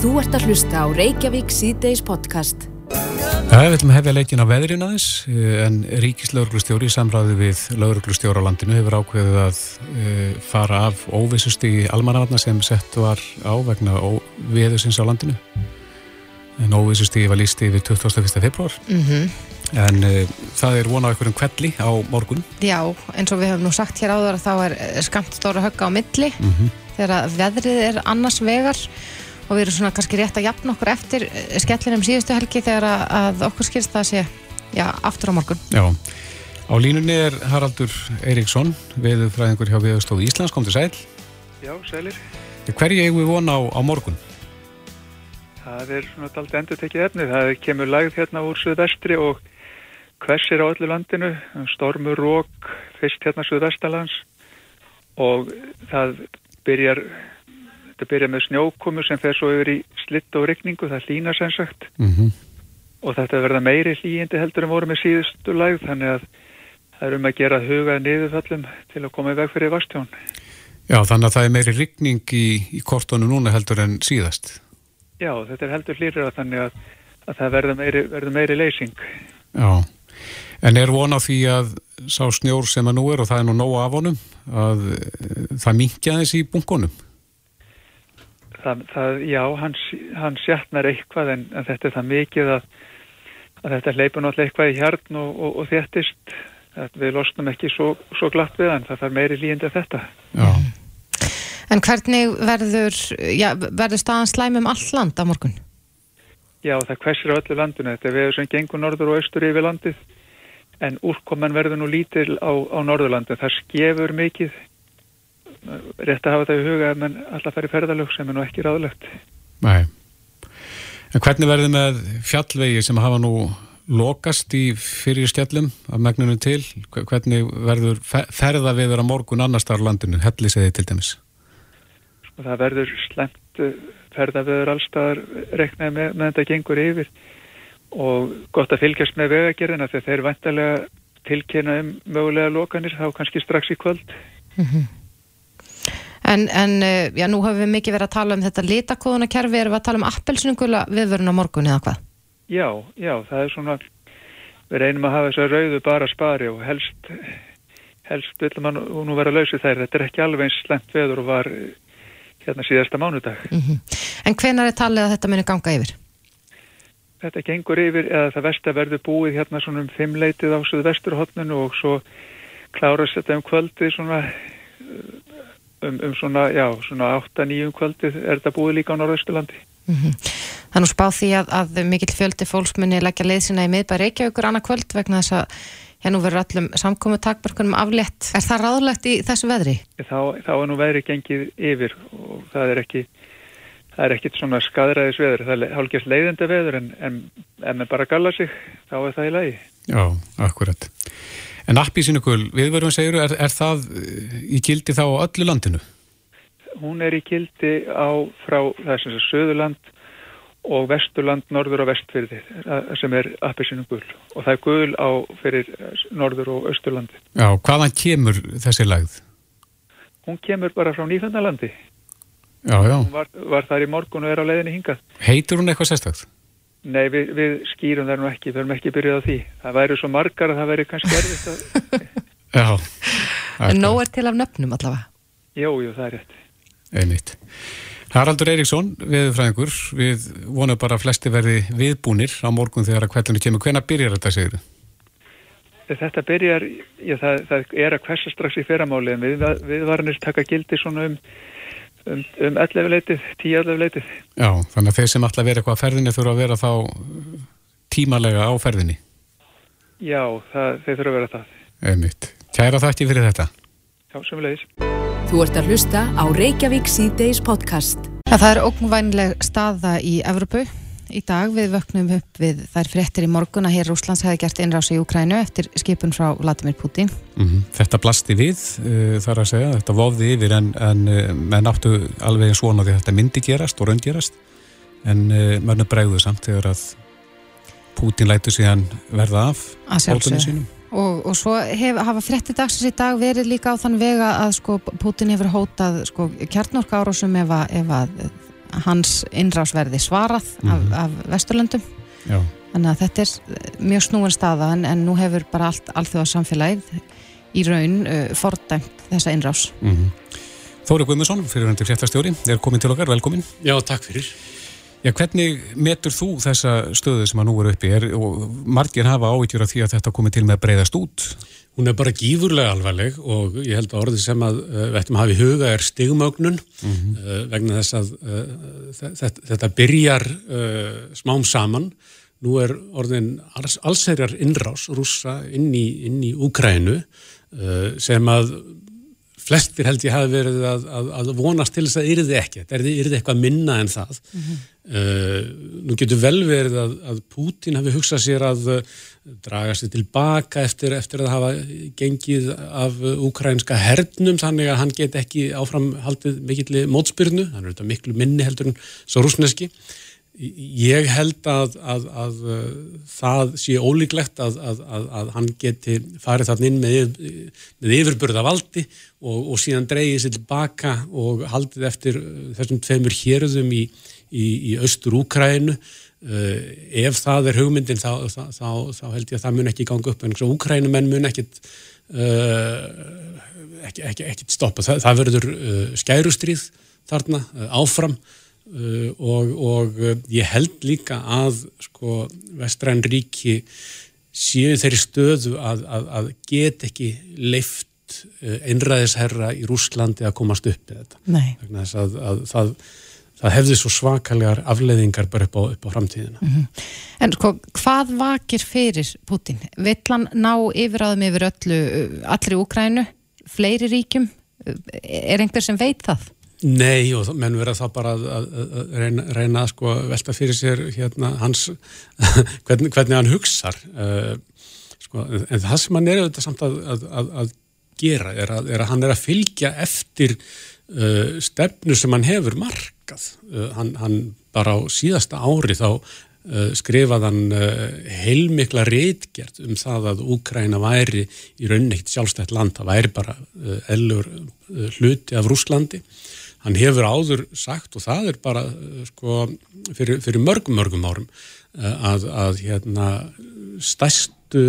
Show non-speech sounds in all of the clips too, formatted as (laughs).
Þú ert að hlusta á Reykjavík síðdeis podcast. Það er veitum hefja leikin á veðrin aðeins en ríkislauglustjóri í samræði við lauglustjóra á landinu hefur ákveðið að uh, fara af óvissusti í almannavarna sem sett var á vegna veðusins á landinu. En óvissusti var lísti við 21. februar. Mm -hmm. En uh, það er vonað einhverjum kvelli á morgun. Já, eins og við hefum nú sagt hér áður að þá er skamt stóra högga á milli Mm -hmm. þegar veðrið er annars vegar og við erum svona kannski rétt að jafna okkur eftir skellinum síðustu helgi þegar að, að okkur skilst það sé já, aftur á morgun. Já, á línunni er Haraldur Eiríksson, veðurfræðingur hjá Veðurstofu Íslands, kom til sæl. Já, sælir. Hverju eigum við vona á, á morgun? Það er svona dalt endur tekið efni. Það kemur lagð hérna úr suðvestri og hversir á öllu landinu, stormur rók, fyrst hérna suðvestalands og það byrjar, þetta byrjar með snjókomu sem fer svo yfir í slitt og rykningu, það hlýna sem sagt Mm -hmm. og þetta verða meiri hlýjindi heldur en voru með síðustu lagð þannig að það er um að gera hugað niðurfallum til að koma í veg fyrir vastjón. Já, þannig að það er meiri rigning í, í kortunum núna heldur en síðast. Já, þetta er heldur hlýrra þannig að, að það verður meiri, verður meiri leysing. Já, en er von á því að sá snjór sem að nú er og það er nú nóg af honum að eh, það minkja þess í bunkunum? Það, það, já, hann, hann sjatnar eitthvað en, en þetta er það mikið að, að þetta leipur náttúrulega eitthvað í hjarn og, og, og þéttist. Við losnum ekki svo, svo glatt við hann, það þarf meiri líðindi af þetta. Já, En hvernig verður, já, verður staðan slæm um all land á morgun? Já, það hversir á öllu landinu. Þetta er veður sem gengur norður og austur yfir landið en úrkoman verður nú lítil á, á norðurlandin. Það skefur mikið. Rétt að hafa það í huga að mann alltaf fær í ferðalög sem er nú ekki ráðlegt. nei. En hvernig verður með fjallvegi sem hafa nú lokast í fyrir stjallum af megnunum til? Hve- Hvernig verður fe- ferðaviður á morgun annars þar á landinu, helliseði til dæmis? og það verður slemt ferðaveður allstaðar reknaði með, með þetta gengur yfir og gott að fylgjast með vegagerðina þegar þeir vantarlega tilkynna um mögulega lokanir þá kannski strax í kvöld. En, en eh, já, nú hefur við mikið verið að tala um þetta litakóðunakerfi, erum við að tala um appelsnungula viðvörun á morgun eða hvað? Já, já, það er svona, við reynum að hafa þess að rauðu bara spari og helst, helst vil mann nú vera lausið þær. Þetta er ekki alveg eins slemt veður og var eh, hérna síðasta mánudag. En hvenar er talið að þetta muni ganga yfir? Þetta gengur yfir eða það vest að verður búið hérna svona um fimmleitið á suðu vesturhotninu og svo klárast þetta um kvöldið svona um, um svona, já, svona 8-9 kvöldið er þetta búið líka á Norðausturlandi. Það er nú spáð því að, að mikill fjöldi fólks muni leggja leið sína í miðbæri Reykjavíkur annað kvöld vegna þess að hér nú verður allum samkomu takmörkunum aflétt. Er það ráðlegt í þessu veðri? Þá, þá er nú veðri gengið yfir og það er ekki það er ekkit svona skadræðis veður það er hálfgjast leiðenda veður en, en ef maður bara galla sig þá er það í lagi. Já, akkurat. En appísinukul, viðvörun segiru, er, er það eh, í gildi þá á öllu landinu? Hún er í kildi á frá sem sagt Söðurland og Vesturland, Norður og Vestfyrði eh, sem er appisinu gul og það er gul á fyrir Norður og Östurlandi. Já, hvaðan kemur þessi lagð? Hún kemur bara frá Nýfandalandi. Já, já. Hún var, var þar í morgun og er á leiðinni hingað. Heitur hún eitthvað sérstakt? Nei, við, við skýrum það nú ekki, við erum ekki byrjuð á því. Það væri svo margar að það væri kannski erfitt að... (laughs) Já. En nóg er til af nöfnum allavega. Jú, jú, það er rétt. Einmitt. Haraldur Eiríksson, viðfræðingur, við vonum bara að flesti verði viðbúnir á morgun þegar að kvellinu kemur. Hvenær byrjar þetta, segir þú? Þetta byrjar, já, það, það er að hversa strax í fyrramáli en við, viðvaranir taka gildi svona um, um, um 11 leitið, 10-11 leitið. Já, þannig að þeir sem ætla að vera eitthvað að ferðinni þurfa að vera þá tímalega á ferðinni. Já, það, þeir þurfa að vera það. Einmitt. Kæra þætti fyrir þetta. Já, sem við leiðis. Þú ert að hlusta á Reykjavík síðdeis podcast. Það er ógnvænleg staða í Evropu. Í dag. Við vöknum upp við þær fréttir í morgun að hér Rúslands hefði gert innrás í Ukrænu eftir skipun frá Vladimir Putin. Mm Þetta blasti við, uh, þar að segja, þetta vofði yfir en, en uh, menn áttu alveg eins vona því að þetta myndi gerast og raungerast en uh, mönnu bregðu samt þegar að Putin lætu síðan verða af hótunum sínum. Og, og svo hef, hafa fréttir dagsins í dag verið líka á þann vega að sko, Putin hefur hótað sko, kjarnorka árásum ef að, ef að hans innrásverði svarað mm -hmm. af, mhm. af Vesturlöndum Já. þannig að þetta er mjög snúin staða en, en nú hefur bara allt alþjóða samfélagið í raun uh, fordæmt þessa innrás mm -hmm. Þóri Guðmundsson, fyrirvendir fréttastjóri er komin til okkar, velkomin Já, takk fyrir Já, hvernig metur þú þessa stöðu sem að nú eru uppi er, og margir hafa ávíkjur af því að þetta komi til með að breyðast út Hún er bara gífurlega alvarleg og ég held að orðið sem að uh, við ættum að hafa í huga er stigmögnun mm -hmm. uh, vegna þess að uh, þetta, þetta byrjar smám saman. Nú er orðin alls, allsherjar innrás rúsa inn í, inn í Úkrænu sem að flestir held ég hafi verið að, að, að vonast til þess að yrði ekki, þetta yrði eitthvað minna en það. Mm -hmm. Uh, nú getur vel verið að, að Pútin hafi hugsað sér að uh, draga sér tilbaka eftir, eftir að hafa gengið af ukrainska hernum þannig að hann get ekki áframhaldið mikill mótspyrnu, hann er þetta miklu minni heldur en svo rúsneski. Ég held að, að, að það sé ólíklegt að, að hann geti farið þarna inn með, með yfirburða valdi og, og síðan dreyið sér tilbaka og haldið eftir þessum tveimur hérðum í, í, í austur Úkrænu. Uh, ef það er hugmyndin þá, þá, þá, þá held ég að það mun ekki ganga upp en Úkrænumenn mun ekkit, uh, ekki, ekki, ekkit stoppa. Það, það verður uh, skærustrýð þarna áfram Uh, og, og ég held líka að sko vestræn ríki séu þeirri stöðu að, að, að get ekki leift einræðisherra í Rúslandi að komast upp í þetta að, að það, það hefði svo svakalegar afleiðingar bara upp á, upp á framtíðina mm -hmm. En sko, hvað vakir fyrir Putin? Vill hann ná yfiráðum yfir öllu, allri Úkrænu fleiri ríkjum? Er einhver sem veit það? Nei og menn verða þá bara að, að, að reyna, reyna að sko velta fyrir sér hérna hans (laughs) hvernig, hvernig hann hugsar uh, sko, en það sem hann er auðvitað samt að, að gera er, er að hann er að fylgja eftir uh, stefnu sem hann hefur markað uh, hann, hann bara á síðasta ári þá skrifaðan heilmikla reitgjert um það að Úkræna væri í rauninni eitt sjálfstætt land, það væri bara ellur hluti af Rúslandi hann hefur áður sagt og það er bara sko, fyrir, fyrir mörgum mörgum árum að, að hérna, stærstu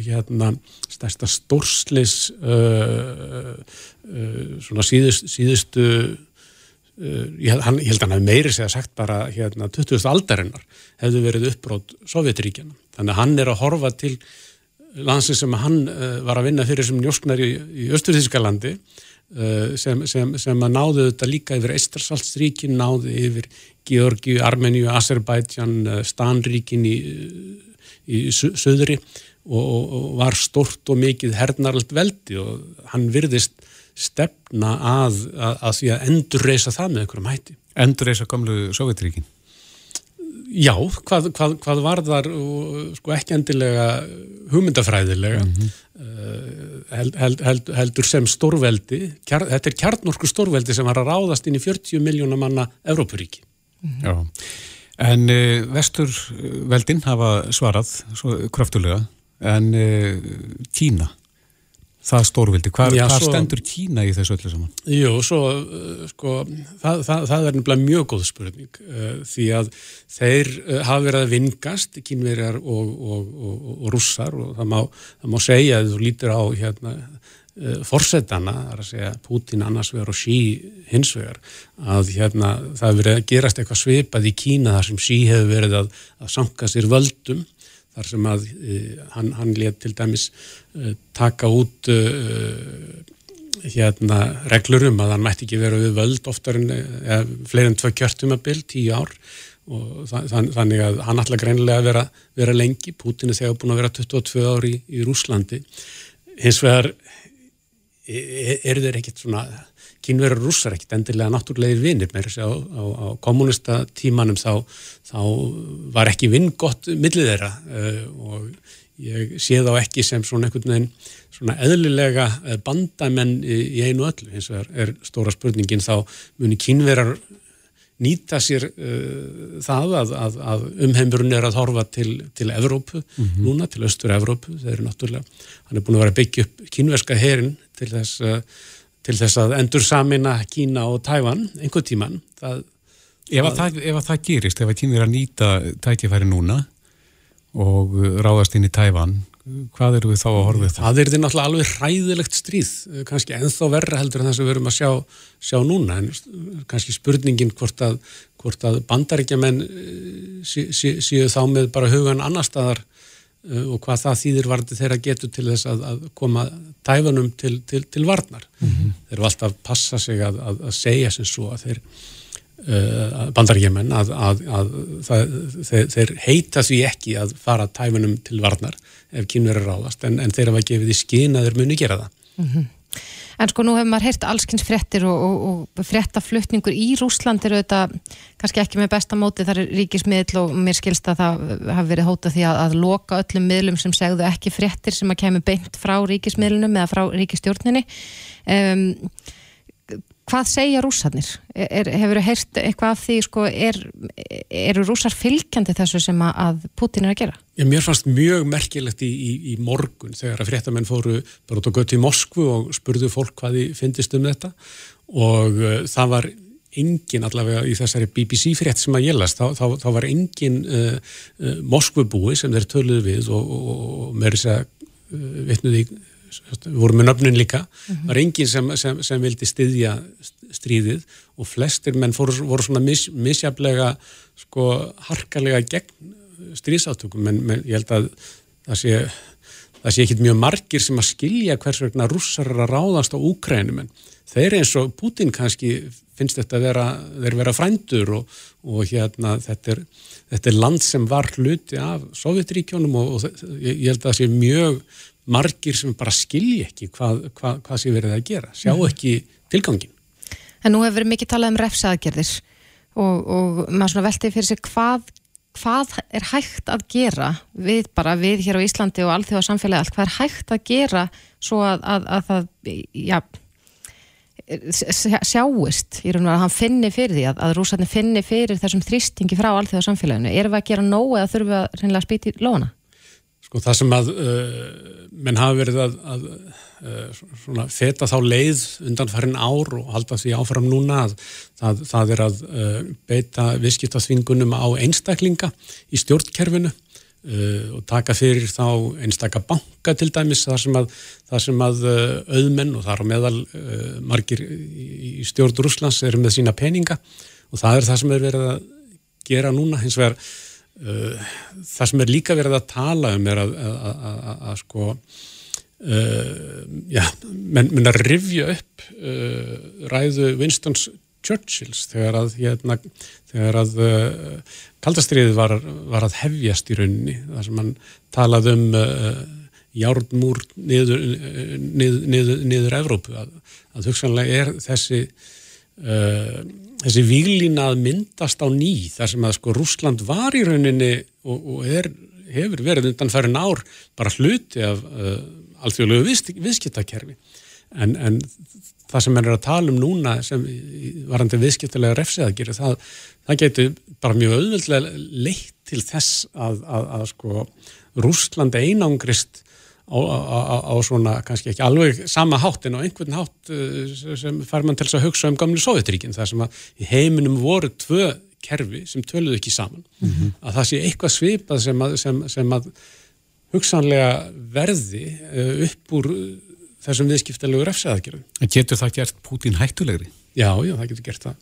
hérna, stærsta stórslis uh, uh, svona síðust, síðustu uh, hann, ég held að hann hefði meiri segja sagt bara hérna 20. aldarinnar hefðu verið uppbrót Sovjetríkjana þannig að hann er að horfa til landsin sem hann var að vinna fyrir sem njósknar í, í Östurþískalandi Eh, sem, sem, sem að náðu þetta líka yfir Eistarsaltsríkin, náðu yfir Georgi, Armeníu, Azerbaijan, eh, Stanríkin í, í söðri og, og var stort og mikið hernaralt veldi og hann virðist stefna að, að, að því að endurreisa það með einhverjum hætti. Endurreisa gamlu Sovjetríkin? Já, hvað, hvað, hvað var þar sko ekki endilega hugmyndafræðilega mm -hmm. held, held, held, heldur sem stórveldi, kjar, þetta er kjarnorku stórveldi sem var að ráðast inn í 40 miljóna manna Evrópuríki. Mm -hmm. Já, en uh, vesturveldin hafa svarað kraftulega en uh, Kína það stórvildi. Hvar, Já, hvar svo, stendur Kína í þessu öllu saman? Jú, svo, uh, sko, það, það, það er nefnilega mjög góð spurning uh, því að þeir uh, hafa verið að vingast, kínverjar og, og, og, og russar og það má, það má segja að þú lítur á hérna uh, forsetana, það er að segja Putin annars vegar og Xi hins vegar að hérna það hefur verið að gerast eitthvað svipað í Kína þar sem Xi hefur verið að, að sanka sér völdum þar sem að uh, hann, hann let til dæmis uh, taka út uh, hérna reglur um að hann mætti ekki vera við völd oftar en eða, fleiri en tvö kjörtum að byll, tíu ár. Og þann, þannig að hann ætla greinilega að vera, vera lengi, Putin er þegar búin að vera 22 ári í, í Rúslandi hins vegar er, er þeir ekkit svona kynverður rússar ekkit endilega náttúrulegir vinnir með þess að á, á, á kommunista tímanum þá, þá var ekki vinn gott millið þeirra uh, og ég sé þá ekki sem svona einhvern veginn svona eðlilega eh, bandamenn í, einu öllu eins og er, stóra spurningin þá muni kynverðar nýta sér uh, það að, að, að umheimurinn er að horfa til, til Evrópu, mm -hmm. núna til Östur Evrópu, þeir eru náttúrulega, hann er búin að vera að byggja upp kynverska herin til þess uh, til þess að endur samina Kína og Tævan einhver tíman, það, Ef að, það, ef að það gerist, ef að kynir að nýta tækifæri núna og ráðast inn í Tæfan, hvað eru við þá að horfa það? Það er því náttúrulega alveg hræðilegt stríð, kannski enþá verra heldur en það sem við erum að sjá, sjá núna, en kannski spurningin hvort að, hvort að bandaríkjaman séu sí, sí, þá með bara hugan annar staðar og hvað það þýðir varði þeirra getur til þess að, að koma Tæfanum til, til, til varnar. Mm -hmm. Þeir eru alltaf að passa sig að segja sem svo að þeir Uh, bandaríkjumenn að, að, að það, þeir, þeir heita því ekki að fara tæfunum til varnar ef kynur er ráðast en, en þeir hafa gefið í skinn að þeir muni gera það mm -hmm. En sko nú hefur maður heyrt allskynns frettir og, og, og frettaflutningur í Rúsland eru þetta kannski ekki með besta móti. Þar er ríkismiðl og mér skilst að það hafi verið hótað því að, að loka öllum miðlum sem segðu ekki frettir sem að kemur beint frá ríkismiðlunum eða frá ríkistjórninni um hvað segja rúsarnir? Er, hefur þið heyrt eitthvað af því, sko, er, eru rúsar fylgjandi þessu sem að Putin er að gera? Já, mér fannst mjög merkilegt í, í, í morgun þegar að fréttamenn fóru bara út og götu í Moskvu og spurðu fólk hvað þið finnist um þetta og uh, það var engin allavega í þessari BBC frétt sem að gælast, þá, þá, þá var engin uh, uh, Moskvubúi sem þeir töluðu við og, og, og með þess að uh, vitnuði við vorum með nöfnun líka, mm -hmm. var enginn sem, sem, sem vildi styðja stríðið og flestir menn fóru, voru svona mis, misjaflega sko harkalega gegn stríðsátökum, menn men ég held að það sé, það sé ekki mjög margir sem að skilja hvers vegna russar er að ráðast á Úkrænum en þeir eins og Putin kannski finnst þetta að vera, þeir vera frændur og, og hérna þetta er, þetta er land sem var hluti af Sovjetríkjónum og, og ég held að það sé mjög margir sem bara skilji ekki hvað, hvað, hvað sé verið að gera, sjá mhm. ekki tilgangin. En nú hefur verið mikið talað um refsaðgerðir og, og maður svona veltið fyrir sig hvað, hvað er hægt að gera við bara við hér á Íslandi og allþjóða samfélagi allt, hvað er hægt að gera svo að, að, að það, já, sjáist í raun og að hann finni fyrir því að, að rúsarnir finni fyrir þessum þrýstingi frá allþjóða samfélaginu. Erum við að gera nógu eða þurfum við að spýti lóna? Sko það sem að uh, menn hafa verið að, að uh, svona, feta þá leið undan farin ár og halda því áfram núna að það, það er að uh, beita viðskiptaþvingunum á einstaklinga í stjórnkerfinu uh, og taka fyrir þá einstakka banka til dæmis þar sem að, þar sem að uh, auðmenn og þar á meðal uh, margir í, stjórn Rúslands eru með sína peninga. Og það er það sem er verið að gera núna. Hins vegar það sem er líka verið að tala um er að, að, að, að sko uh, já, menn mun að rifja upp uh, ræðu Winstons Churchills þegar að hérna, þegar að kaldastriðið var, var að hefjast í rauninni þar sem hann talaði um járnmúr niður, niður, niður, niður Evrópu að hugsanlega er þessi uh, þessi výlína að myndast á ný þar sem að sko Rúsland var í rauninni og, og er, hefur verið undan færin ár bara hluti af uh, alþjóðlegu viðsk viðskiptakerfi. En, en það sem er að tala um núna sem varandi viðskiptilega refsiðaðgeri það, það getur bara mjög auðvöldlega leitt til þess að, að, að sko Rúsland einangrist á, á, á svona kannski ekki alveg sama hátt en á einhvern hátt uh, sem fær mann til að hugsa um gamlu Sovjetríkin þar sem að í heiminum voru tvö kerfi sem töluðu ekki saman mm -hmm. að það sé eitthvað svipað sem að, sem, sem að hugsanlega verði uh, upp úr þessum viðskiptalegu refsaðagjörðum. En getur það gert Pútín hættulegri? Já, já, það getur gert það.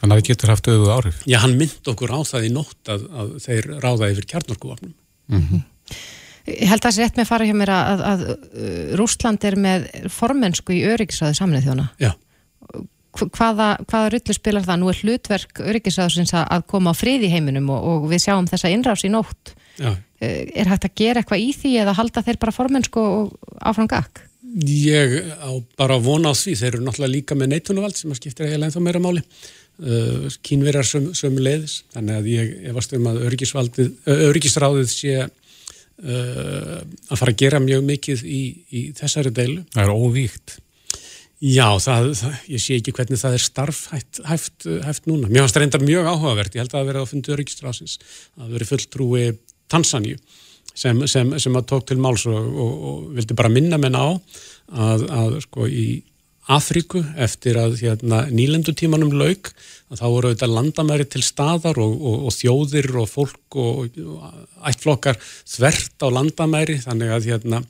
Þannig að það getur haft auðvitað áhrif? Já, hann mynd okkur á það í nótt að, að þeir ráða yfir kjarnorkuvapnum. Mm -hmm. Ég held að það sé rétt með að fara hjá mér að, að, að Rúsland er með formensku í öryggisræðu samnið þjóna. Já. Hvaða, hvaða rullu spilar það? Nú er hlutverk öryggisræðsins að koma á frið í heiminum og, og við sjáum þessa innrás í nótt. Já. Eh, er hægt að gera eitthvað í því eða halda þeir bara formensku og áfram gakk? Ég á bara að vona á því. Þeir eru náttúrulega líka með neitunuvald sem að skiptir eiginlega ennþá meira máli. Uh, kínverjar sömu söm leiðis. Þannig að ég efast um að öryggisráðið sé uh, að fara að gera mjög mikið í, í þessari deilu. Það er óvíkt. Já, það, það, ég sé ekki hvernig það er starfhæft hæft, hæft núna. Mér finnst það reyndar mjög áhugavert. Ég held að það verið á fundu öryggistrásins að það verið fulltrúi Tansaníu sem, sem, sem að tók til máls og, og, og vildi bara minna menn á að, að sko í Afríku eftir að hérna, nýlendutímanum lauk þá voru þetta landamæri til staðar og, og, og þjóðir og fólk og, og ættflokkar þvert á landamæri þannig að hérna,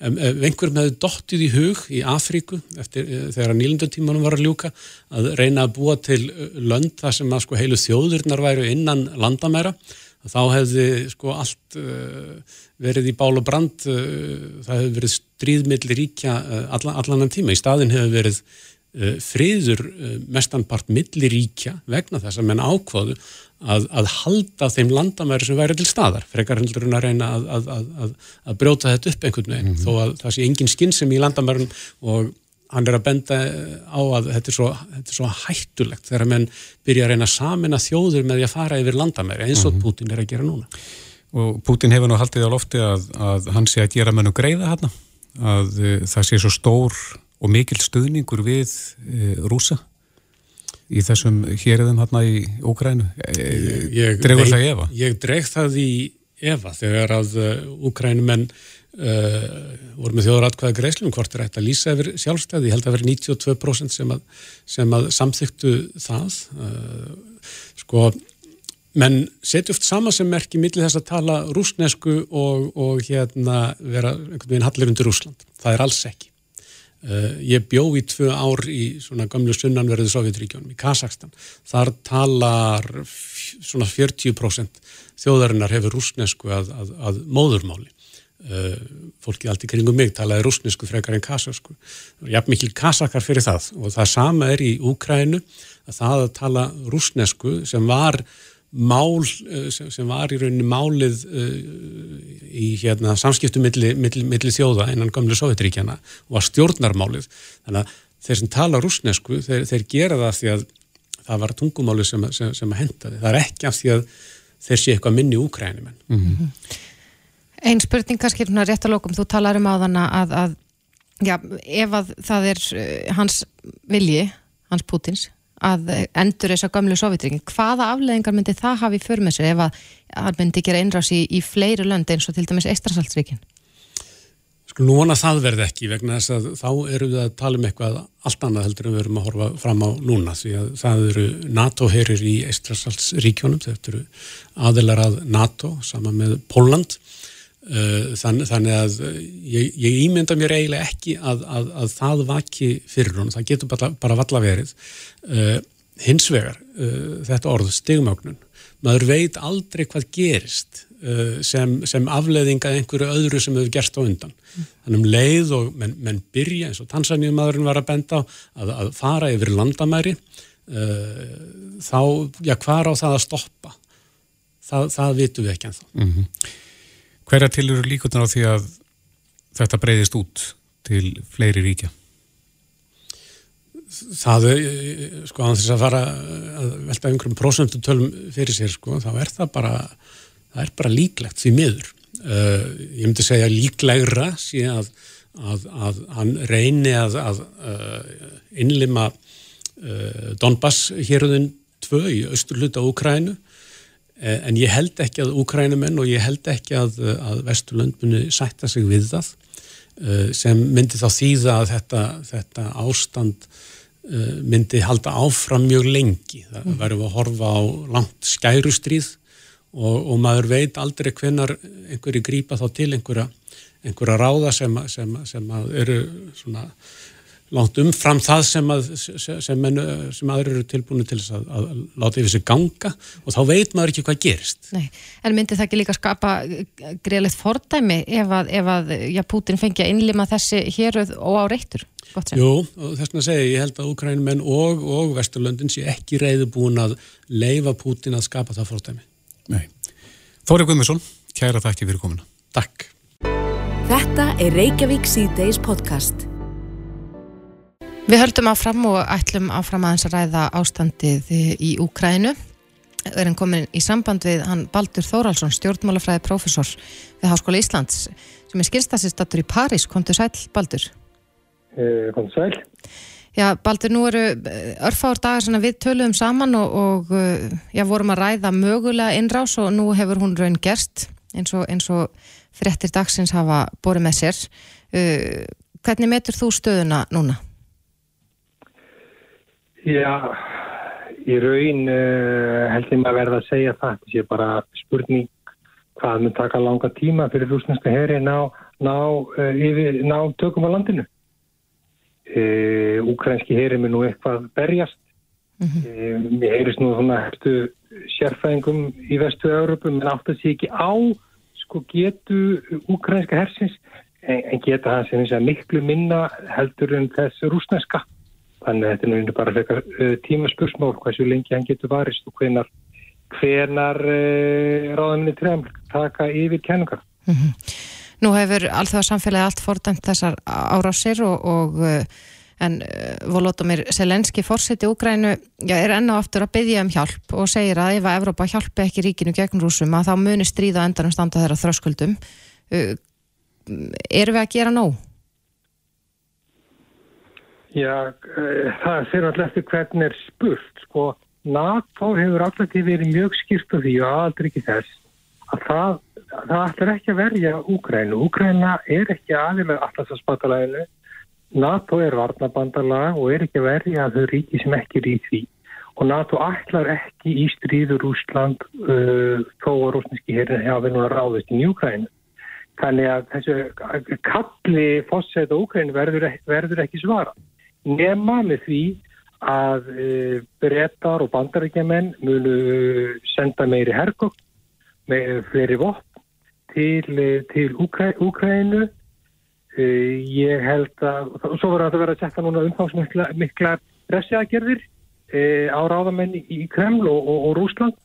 einhverjum hefði dottið í hug í Afríku eftir þegar nýlendutímanum var að ljúka að reyna að búa til lönd þar sem að sko heilu þjóðirnar væru innan landamæra þá hefði sko allt uh, verið í bál og brand, uh, það hefði verið stríðmiðli ríkja uh, allan, allan tíma. Í staðin hefði verið uh, friður uh, mestanpart milli ríkja vegna þess að menn ákvaðu að, að halda þeim landamæri sem væri til staðar. Frekar heldur hún að reyna að, að, að brjóta þetta upp einhvern veginn, mm -hmm. þó að það sé engin skinn sem í landamærin og hann er að benda á að þetta er svo, þetta er svo hættulegt þegar menn byrja að reyna að samina þjóður með því að fara yfir landamæri eins og mm -hmm. Putin er að gera núna. Og Putin hefur nú haldið á lofti að, að hann sé að gera mennu greiða hann, að uh, það sé svo stór og mikil stuðningur við uh, rúsa í þessum hérðum hann í Úkrænu. Dregur það í Eva? Ég dreg það í Eva þegar að Úkrænumenn Uh, voru með þjóðratkvæða greiðslum hvort er að lýsa yfir sjálfstæði? Ég held að vera 92% sem að, sem að samþyktu það. Uh, sko menn setja oft sama sem merk í milli þess að tala rúsnesku og, og hérna vera einhvern veginn hallir undir Rúsland það er alls ekki. Uh, ég bjó í tvö ár í svona gamlu sunnanverðu Sovjetríkjónum í Kazakstan þar talar svona 40% þjóðarinnar hefur rúsnesku að, að, að móðurmáli fólki allt í kringum mig talaði rúsnesku frekar en kasasku jafn mikil kasakar fyrir það. Og það sama er í Úkrænu að það að tala rúsnesku sem var mál uh, sem, var í rauninni málið uh, í hérna, samskiptu milli, milli, milli þjóða innan gamlu Sovjetríkjana og var stjórnarmálið. Þannig að þeir sem tala rúsnesku þeir, þeir gera það því að það var tungumálið sem, sem, sem að henda það er ekki af því að þeir sé eitthvað minni Úkræni menn mm -hmm. Einn spurning kannski hérna rétt að lókum, þú talar um á þann að, að já, ef að það er uh, hans vilji, hans Pútins, að endur þess að gamlu sovjetringin, hvaða afleðingar myndi það hafi fyrir með sér ef að hann myndi gera einrás í, í fleiri lönd eins og til dæmis Eistrasaltsvíkin? Sko núna það verði ekki vegna þess að þá eru við að tala um eitthvað allt annað heldur en við erum að horfa fram á núna því að það eru NATO-herir í Eistrasaltsríkjónum, þetta eru aðilar að NATO saman með Póland Eh, Þann, þannig að eh, ég, ég ímynda mér eiginlega ekki að, að, að það vaki fyrir hún, það getur bara, bara valla verið. Uh, hins vegar uh, þetta orð stigmögnun. Maður veit aldrei hvað gerist uh, sem, sem afleðinga einhverju öðru sem hefur gerst á undan. Mm. þannig um leið og menn, menn byrja eins og Tansaníumadurinn var að benda á að, að fara yfir landamæri þá, já hvað á það að stoppa? Það, það vitum við ekki ennþá. Mm -hmm. Hverja til eru líkunar á því að þetta breyðist út til fleiri ríkja? Það, sko, að þess að fara að velta einhverjum prosentum tölum fyrir sér, sko, þá er það bara, það er bara líklegt því miður. Uh, ég myndi segja líklegra síðan að, að, að hann reyni að, að uh, innlima uh, Donbass hérðun 2 í austurluta Úkrænu Eh, en ég held ekki að úkrænumenn og ég held ekki að, að Vesturlund muni sætta sig við það eh, sem myndi þá þýða að þetta, þetta ástand eh, myndi halda áfram mjög lengi. Það mm. verður að horfa á langt skærustrýð og, og maður veit aldrei hvenar einhverju grýpa þá til einhverja, einhverja ráða sem, sem, sem eru svona langt umfram það sem, að, sem, menn, sem aður eru tilbúinu til að, að láta yfir sig ganga og þá veit maður ekki hvað gerist. Nei, en myndi það ekki líka skapa greiðlegt fordæmi ef að, ef að já, Putin fengi að innlima þessi héruð og á reyktur? Jú, og þess að segja, ég held að Ukrænumenn og, og Vesturlöndin sé ekki reyðu búin að leifa Putin að skapa það fordæmi. Nei. Þórið Guðmusson, kæra þakki fyrir komuna. Takk. Þetta er Reykjavík C-Days podcast. Við höldum áfram og ætlum áfram aðeins að ræða ástandið í Úkrænu. Við erum komin í samband við hann Baldur Þóraldsson, stjórnmálafræði profesor við Háskóla Íslands, sem er skilstassistattur í París. Kontur sæl, Baldur? Eh, Kontur sæl. Já, Baldur, nú eru eh, örfáður dagar við töluðum saman og, og eh, já, vorum að ræða mögulega innrás og nú hefur hún raun gerst eins og, eins og frettir dagsins hafa borið með sér. Uh, hvernig metur þú stöðuna núna? Já, í raun uh, held ég maður verða að segja það. Það sé bara spurning hvað mun taka langa tíma fyrir rúsneska heri ná, ná, uh, yfir, ná tökum á landinu. Uh, Úkrænski heri mun nú eitthvað berjast. Mm -hmm. Mér heyrist nú svona hefstu sérfæðingum í vestu Európum en átt að sé ekki á sko getu úkrænska hersins en, en geta það sem þess að miklu minna heldur en þess rúsneska. Þannig að þetta er nú bara frekar uh, tímaspursmál hversu lengi hann getur varist og hvenar, hvenar uh, ráðaminni trefn taka yfir kenningar. Mm -hmm. Nú hefur alltaf samfélagi allt fordæmt þessar árásir og, og uh, en Volodymyr Selenski fórseti Úgrænu er enná aftur að byggja um hjálp og segir að ef að Evrópa hjálpi ekki ríkinu gegn rúsum að þá muni stríða endanum standa þeirra þröskuldum. Erum við að gera nóg? Já, eh, það fyrir alltaf eftir hvernig er spurt, sko, NATO hefur alltaf verið mjög skýrt á því og aldrei ekki þess að það, það ætlar ekki að verja Úgrænu. Úgræna er ekki aðilega alltaf að spatalæginu. NATO er varnabandalag og er ekki að verja þau ríki sem ekki er í því. Og NATO ætlar ekki í stríður Úsland uh, þó að rúsneski hérin hefa verið að ráðast í Úgrænu. Þannig að þessu kalli fósset á Úgrænu verður, verður ekki svarað nema með því að e, breytar og bandarækjaman munu senda meiri hergók með fleiri vopp til, e, til Úkrænu. E, ég held að, og svo verður að vera að setja núna umfangsmikla mikla pressiagerðir e, á ráðamenn í Kreml og, og, og Rúsland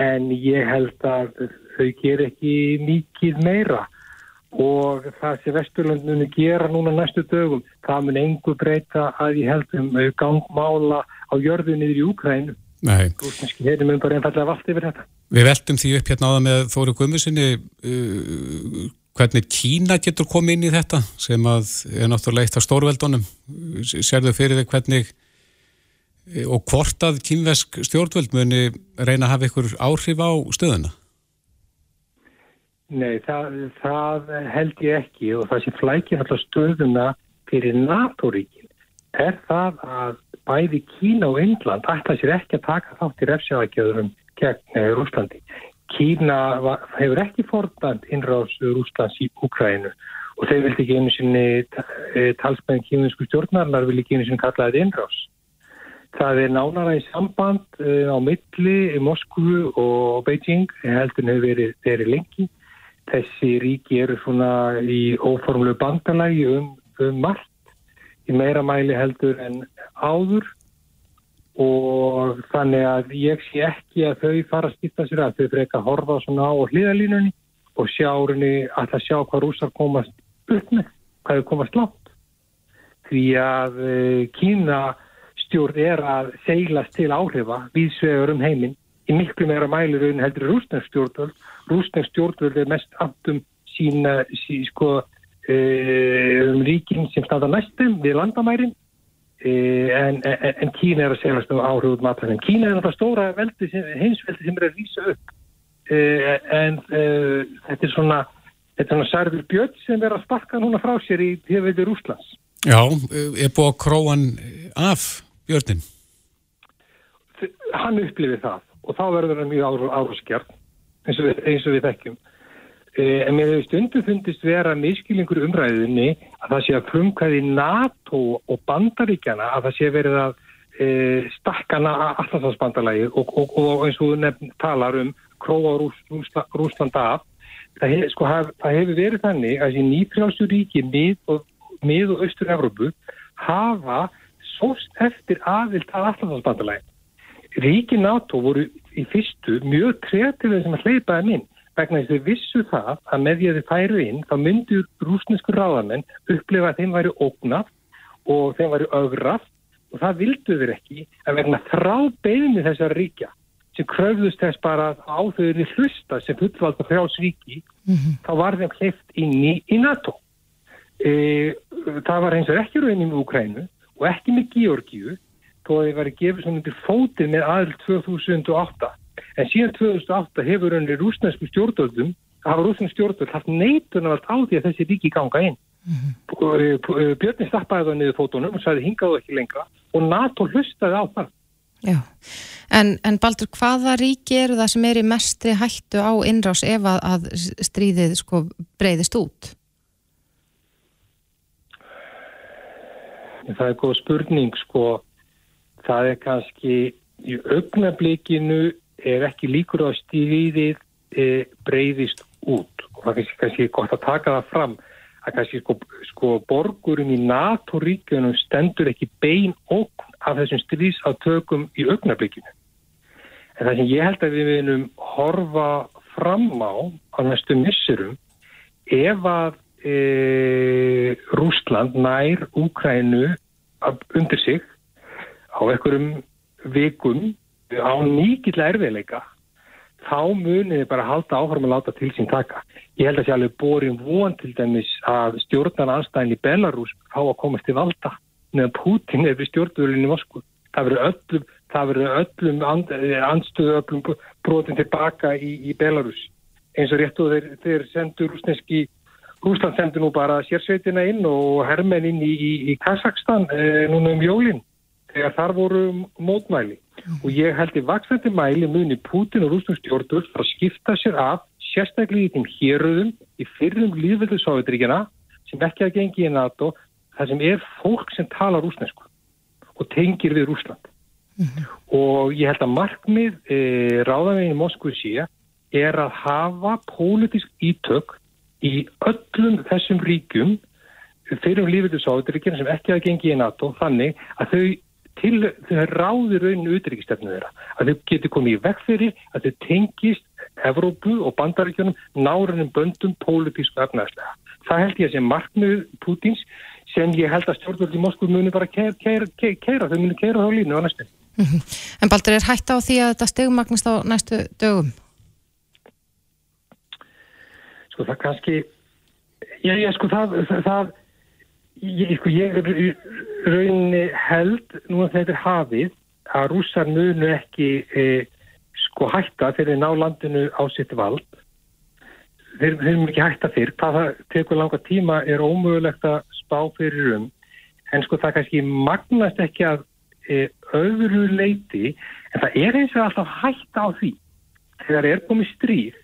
en ég held að þau ger ekki mikið meira og það sem Vesturlandunum gera núna næstu dögum, það mun engur breyta að ég held um gangmála á jörðu niður í Úkrænu. Nei. Rúsneski hefði mun bara einfallega vald yfir þetta. Við veltum því upp hérna á það með Þóru Guðmursinni uh, hvernig Kína getur komið inn í þetta sem að er náttúrulega eitt af stórveldunum. Serðu fyrir þig hvernig og hvort að kínvesk stjórnveld muni reyna að hafa ykkur áhrif á stöðuna? Nei, það, það held ég ekki og það sem flækir alltaf stöðuna fyrir NATO-ríkin er það að bæði Kína og Indland ætla sér ekki að taka þátt í refsjáðakjöðurum gegn eh, Rúslandi. Kína var, hefur ekki fordand innráðs Rúslands í Ukraínu og þeir vildi ekki einu sinni eh, talsmenn kíninsku stjórnarnar vildi ekki einu sinni kalla þetta innráðs. Það er nánara í samband uh, á milli Moskvu og Beijing heldur verið, verið lengi þessi ríki eru svona í óformlu bandalagi um, um margt í meira mæli heldur en áður. Og þannig að ég sé ekki að þau fara að skipta sér að þau freka að horfa svona á hlýðalínunni og sjá henni að það sjá hvað rúsar komast upp með, hvað þau komast látt því að eh, Kína stjórn er að seglast til áhrifa við svegur um heiminn í miklu meira mæli raun heldur rúsnæst Rúsnæst stjórnvöld er mest aftum sína sí, sko, e, um ríkin sem standa næstum við landamærin e, en, en, en Kína er að segjast á áhrifut matarinn. Kína er náttúrulega stóra veldi, heimsveldi sem er að rýsa upp en þetta er svona þetta er svona Særður Björn sem er að sparka núna frá sér í hefðið Rúslands. Já, er búið að króan af Björnin? Hann upplifir það og þá verður það mjög áruskjart eins og eins og við þekkjum. E, en mér hefur stundu fundist vera miskilingur umræðinni að það sé að frumkvæði NATO og bandaríkjana að það sé verið að e, stakkana allarsvarsbandalagi og, og, og eins og nefn talar um Króa og Rúsland, Rúsland af. Það, hef, sko, haf, það hefur verið þannig að þessi nýfrjálstu ríki mið og, og austur-Európu hafa sóst eftir aðvilt að allarsvarsbandalagi ríki NATO voru í fyrstu mjög kreatífið sem að hleypa þeim inn vegna þess að þau vissu það að með að þau færu inn þá myndu rúsnesku ráðamenn upplefa að þeim væri ógnað og þeim væri ögrað og það vildu þeir ekki að vegna þrá beðinni þessar ríkja sem kröfðust þess bara á þau eru hlusta sem fullvalda frjálsríki mm -hmm. þá var þeim hleyft inn í, NATO. E, það var eins og ekki raunin í Ukrænu og ekki með Georgiu þó að þið væri gefið svona undir fótið með aðl 2008 en síðan 2008 hefur önni rúsnesku stjórnvöldum hafa rúsnesku stjórnvöld haft neitunavalt á því að þessi ríki ganga inn mm -hmm. Björni stappaði það niður fótunum og sagði hingaðu ekki lengra og NATO hlustaði á það. Já, en, en Baldur, hvaða ríki eru það sem er í mestri hættu á innrás ef að, að stríðið sko breyðist út? Það er góð spurning sko, það er kannski í augnablikinu er ekki líkur á stríðið e, breyðist út og það er kannski, gott að taka það fram að kannski sko, sko borgurum í NATO-ríkjunum stendur ekki bein okn af þessum stríðsátökum í augnablikinu. En það sem ég held að við vinum horfa fram á á næstu missurum ef að e, Rúsland nær Úkrænu undir sig á einhverjum vikum á nýgill erfiðleika þá munið þið bara halda áfram að láta til sín taka. Ég held að sé alveg borin von til dæmis að stjórnan anstæðin í Belarus fá að komast til valda meðan Putin er við stjórnvölinni í Moskvu. Það verður öllum, öllum and, andstöðu öllum brotin tilbaka í, í Belarus. Eins og rétt og þeir, þeir sendur rúsneski, Rúsland sendur nú bara sérsveitina inn og hermenn inn í, í, í Kazakstan e, núna um jólinn þegar þar voru mótmæli og ég held í vaksandi mæli muni Putin og rústumstjórnur að skipta sér af sérstaklega í þeim héröðum í fyrrum líðveldu Sovjetríkjana sem ekki að gengi í NATO það sem er fólk sem tala rúsnesku og tengir við Rúsland mm -hmm. og ég held að markmið e, ráðanveginn í Moskvu sé er að hafa pólitísk ítök í öllum þessum ríkjum fyrrum líðveldu Sovjetríkjana sem ekki að gengi í NATO þannig að þau til þau ráði rauninu utryggistöfnu þeirra að þau getur komið í vekk fyrir að þau tengist Evrópu og bandaríkjónum nárunum böndum pólitísku efnaðslega. Það held ég að sé markmið Pútins sem ég held að stjórnvöldi í Moskú muni bara keira, keira, keira þau muni keira þá línu á næstu. Mm -hmm. En Baldur, er hægt á því að þetta stegmagnast á næstu dögum? Sko það kannski, já, já, sko það, það, það ég, sko, ég rauninni held nú að þetta er hafið að rússar munu ekki e, sko hætta þegar þeir ná landinu á sitt vald. Þeir, þeir munu ekki hætta fyrr. Hvað það tekur langa tíma er ómögulegt að spá fyrir um. En sko það kannski magnast ekki að e, öðru leiti en það er eins og alltaf hætta á því. Þegar er komið stríð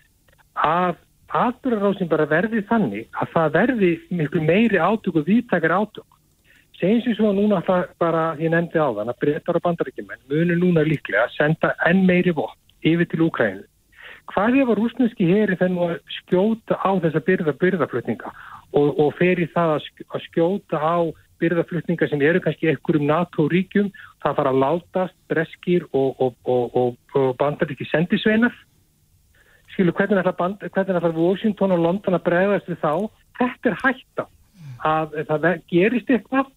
að atbyrðarásin bara verði þannig að það verði miklu meiri átök og viðtakar átök. Segjum sem svo núna það bara, ég nefndi á þann, að breytar og bandaríkjumenn munu núna líklega að senda enn meiri vott yfir til Úkrænu. Hvað að rúsneski heri þennu að skjóta á þessa byrða byrðaflutninga og, og fer í það að, skjóta á byrðaflutninga sem eru kannski einhverjum NATO-ríkjum, það fara að látast breskir og, og, og bandaríki sendisveinar skilu hvernig ætlar Washington og London að bregðast við þá þetta er hætta að það gerist eitthvað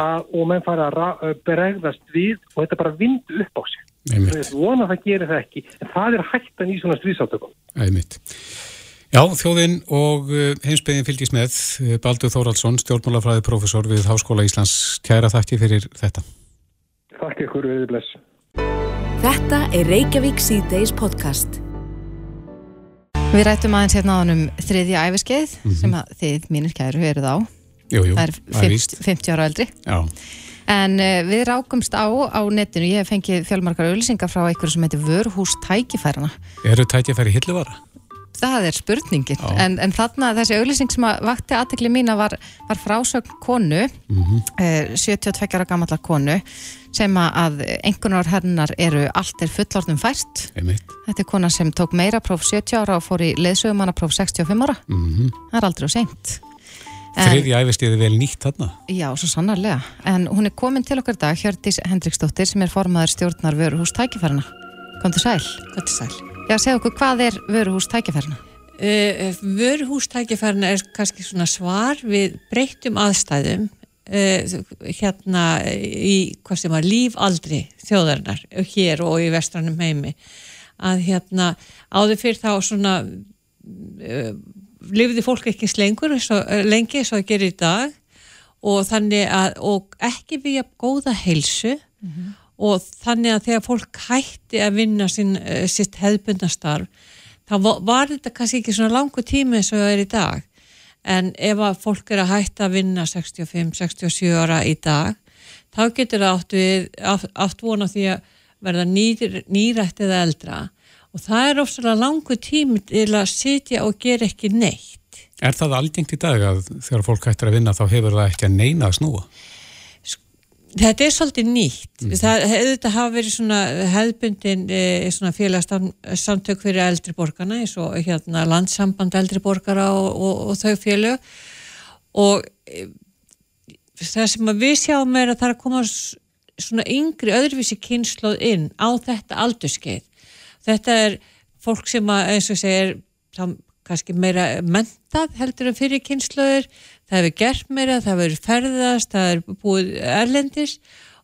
að, og menn fara að bregðast við og þetta bara vind upp á sig það er vona að það gerir það ekki en það er hættan í svona stríðsáttökum Æmitt Já, þjóðinn og uh, heimsbyggin fylgis með uh, Baldur Þóraldsson, stjórnmálafræði profesor við Háskóla Íslands. Kæra þakki fyrir þetta. Takk ykkur, við bless. Þetta er Reykjavík C-Days podcast. Við rættum aðeins hérna á hann um þriðja æfiskeið mm -hmm. sem að þið mínir kæru eruð á. Jú, jú, það er 50, 50 ára eldri. Já. En uh, við rákumst á á netinu, ég hef fengið fjölmarkar auðlýsingar frá einhverju sem heitir Vörhús tækifærana. Eru tækifæri hilluvara? Það er spurningin, en, en þarna þessi auðlýsing sem að vakti aðtekli mína var, var frásögn konu, mm -hmm. uh, 72 ára gammallar konu, sem að einhvernar hennar eru allt er fullorðum fært. Einmitt. Þetta er kona sem tók meira próf 70 ára og fór í leðsögumannapróf 65 ára. Mm -hmm. Það er aldrei og seint. Þriði æfistíði vel nýtt þarna? Já, svo sannarlega. En hún er komin til okkar dag, Hjördís Hendriksdóttir, sem er formaður stjórnar Vöruhús tækifærna. Kom til sæl. Kom til sæl. Já, segja okkur, hvað er Vöruhús tækifærna? Uh, Vöruhús tækifærna er kannski svona svar við breyttum aðstæðum uh, hérna í hvað sem að lífaldri þjóðarinnar hér og í vestranum heimi að hérna áður fyrir þá svona uh, lifði fólk ekki slengur svo, lengi eins og það gerir í dag og þannig að og ekki við góða heilsu mm -hmm. Og þannig að þegar fólk hætti að vinna sín, sitt hefðbundastarf þá var þetta kannski ekki svona langu tími eins og það er í dag en ef að fólk er að hætta að vinna 65-67 ára í dag þá getur það átt, við, átt vona því að verða nýr, nýrætt eða eldra og það er ofsalega langu tími til að sitja og gera ekki neitt. Er það algengt í dag að þegar fólk hættir að vinna þá hefur það ekki að neina að snúa? Þetta er svolítið nýtt. Mm -hmm. Það hefur þetta hafa verið svona hefðbundin e, svona félagsamtök fyrir eldri borgarna eins og hérna landsamband eldri borgara og, og, og þau félag og e, það sem við sjáum er að það er að koma svona yngri öðruvísi kynnslóð inn á þetta aldurskeið. Þetta er fólk sem að eins og segir kannski meira mentað heldur en fyrir kynnslóður það hefur gert meira, það hefur ferðast, það hefur búið erlendis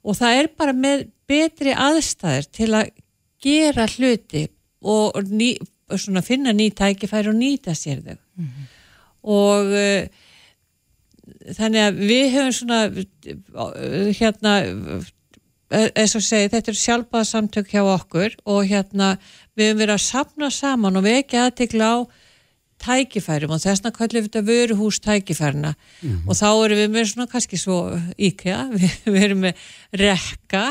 og það er bara með betri aðstæðir til að gera hluti og ný, finna ný tækifæri og nýta sér þau mm -hmm. og uh, þannig að við hefum svona hérna eins og segi þetta er sjálfbáða samtök hjá okkur og hérna við hefum verið að sapna saman og við ekki aðtikla á tækifærum og þessna kallum við þetta vöruhús tækifærna mm -hmm. og þá erum við með svona kannski svo íkja, (laughs) við, við erum með rekka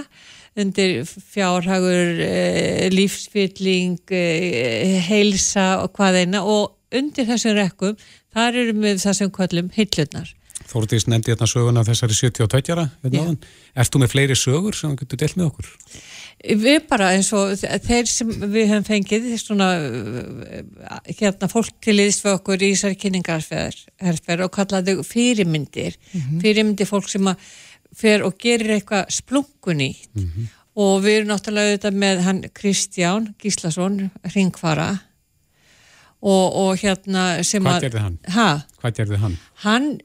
undir fjárhagur, e, lífsfylling, e, heilsa og hvað eina og undir þessum rekkum þar erum við það sem kallum hillurnar. Þórdís nefndi hérna söguna þessari 72-jara, erstu með fleiri sögur sem þú getur delt með okkur? Við bara eins og þeir sem við höfum fengið svona hérna fólk til íðist við okkur í þessari kynningarferð og kallaðu fyrirmyndir mm -hmm. fyrirmyndir fólk sem að fer og gerir eitthvað splunkunni mm -hmm. og við erum náttúrulega auðvitað með hann Kristján Gíslason Ringfara og, og hérna sem að Hvað gerði hann? Ha? Hvað gerði hann? Hann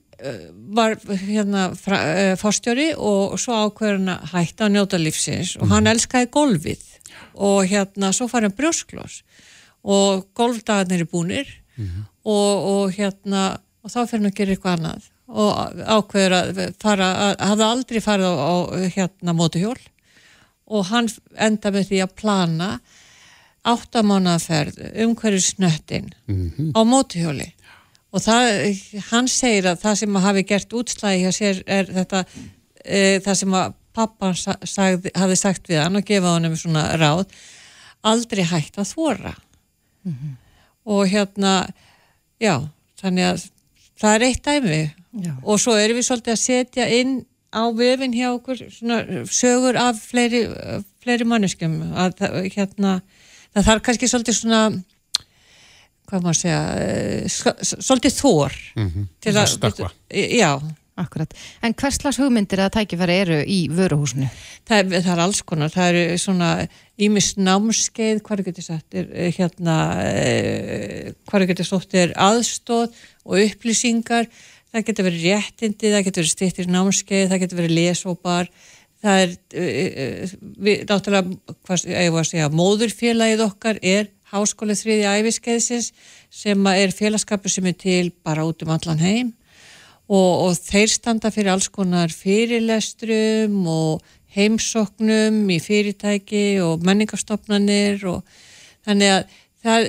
var hérna fórstjóri og svo ákveður hann að hætta að njóta lífsins og hann mhm. elskaði golfið og hérna svo fær hann brjósklós og golfdagarnir er búnir mm -hmm. og, og hérna og þá fyrir hann að gera eitthvað annað og ákveður að fara að hafa aldrei farið á, á hérna mótuhjól og hann enda með því að plana áttamánaferð um hverju snöttin mm -hmm. á mótuhjóli og það, hann segir að það sem hafi gert útslægi hjá sér er þetta e, það sem að pappan sagði, hafi sagt við hann og gefað hann um svona ráð aldrei hægt að þvora mm -hmm. og hérna já, þannig að það er eitt dæmi já. og svo erum við svolítið að setja inn á vefin hjá okkur svona sögur af fleiri, fleiri manneskum að hérna það þarf kannski svolítið svona hvað maður segja eh, svolítið þór mm -hmm. til að stakka já Akkurat. En hvers slags hugmyndir að tækifæri eru í vöruhúsinu? Það er, það er alls konar, það eru svona ímis námskeið, hvað getur sagt er eh, hérna eh, hvað getur stótt er aðstóð og upplýsingar, það getur verið réttindi, það getur verið styrtir námskeið það getur verið lesópar það er við, náttúrulega, hvað ég var að segja, móðurfélagið okkar er háskólið þriði æfiskeiðsins sem er félagskapur sem er til bara út um allan heim og, og þeir standa fyrir alls konar fyrirlestrum og heimsoknum í fyrirtæki og menningastofnanir og þannig að það,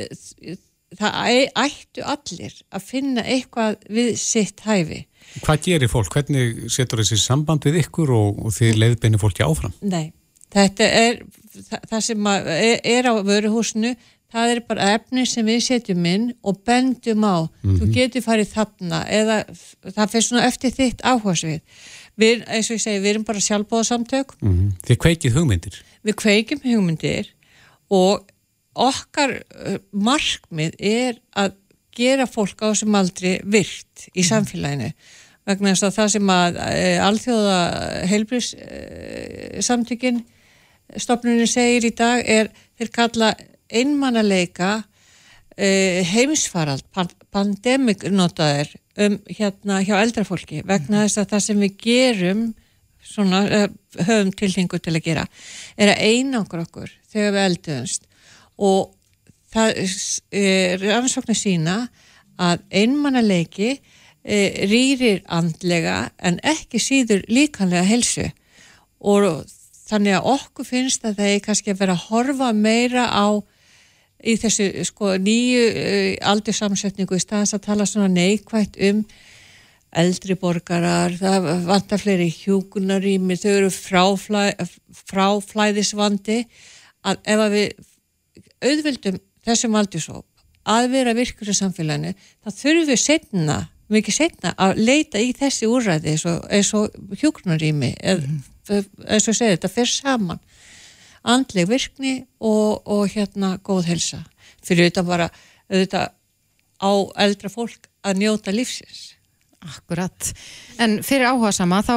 það ættu allir að finna eitthvað við sitt hæfi. Hvað gerir fólk? Hvernig setur þessi samband við ykkur og, og þið leiðbeinir fólki áfram? Nei, þetta er það, sem er, er á vöruhúsinu það er bara efni sem við setjum inn og bendum á mm -hmm. þú mhm. getur farið þarna eða það fyrir svona eftir þitt áhersfið við, eins og ég segi, við erum bara sjálfbóðasamtök mm -hmm. Þið kveikið hugmyndir Við kveikjum hugmyndir og okkar markmið er að gera fólk á sem aldrei virt í mhm. samfélaginu vegna þess að það sem að e, alþjóða heilbrís e, samtökin stopnunni segir í dag er þeir kalla einmannaleika eh, heimsfarald, pandemik notaður um hérna hjá eldrafólki vegna þess að það sem við gerum svona eh, höfum tilhengu til að gera er að einangra okkur þegar við elduðumst og það er ansvokna sína að einmannaleiki e, rýrir andlega en ekki síður líkanlega helsu og þannig að okkur finnst að það er kannski að vera að horfa meira á í þessu sko nýju uh, aldursamsetningu í staðans að tala svona neikvægt um eldri borgarar, það vantar fleiri hjúkunarými, þau eru fráflæ, fráflæðisvandi að ef að við auðvildum þessum aldursóp að vera virkur í samfélaginu, þá þurfum við setna, mikið setna að leita í þessi úrræði eins og, hjúkunarými eins og segja þetta fyrir saman andleg virkni og, og hérna góð helsa fyrir þetta bara auðvitað á eldra fólk að njóta lífsins. Akkurat, en fyrir áhuga sama þá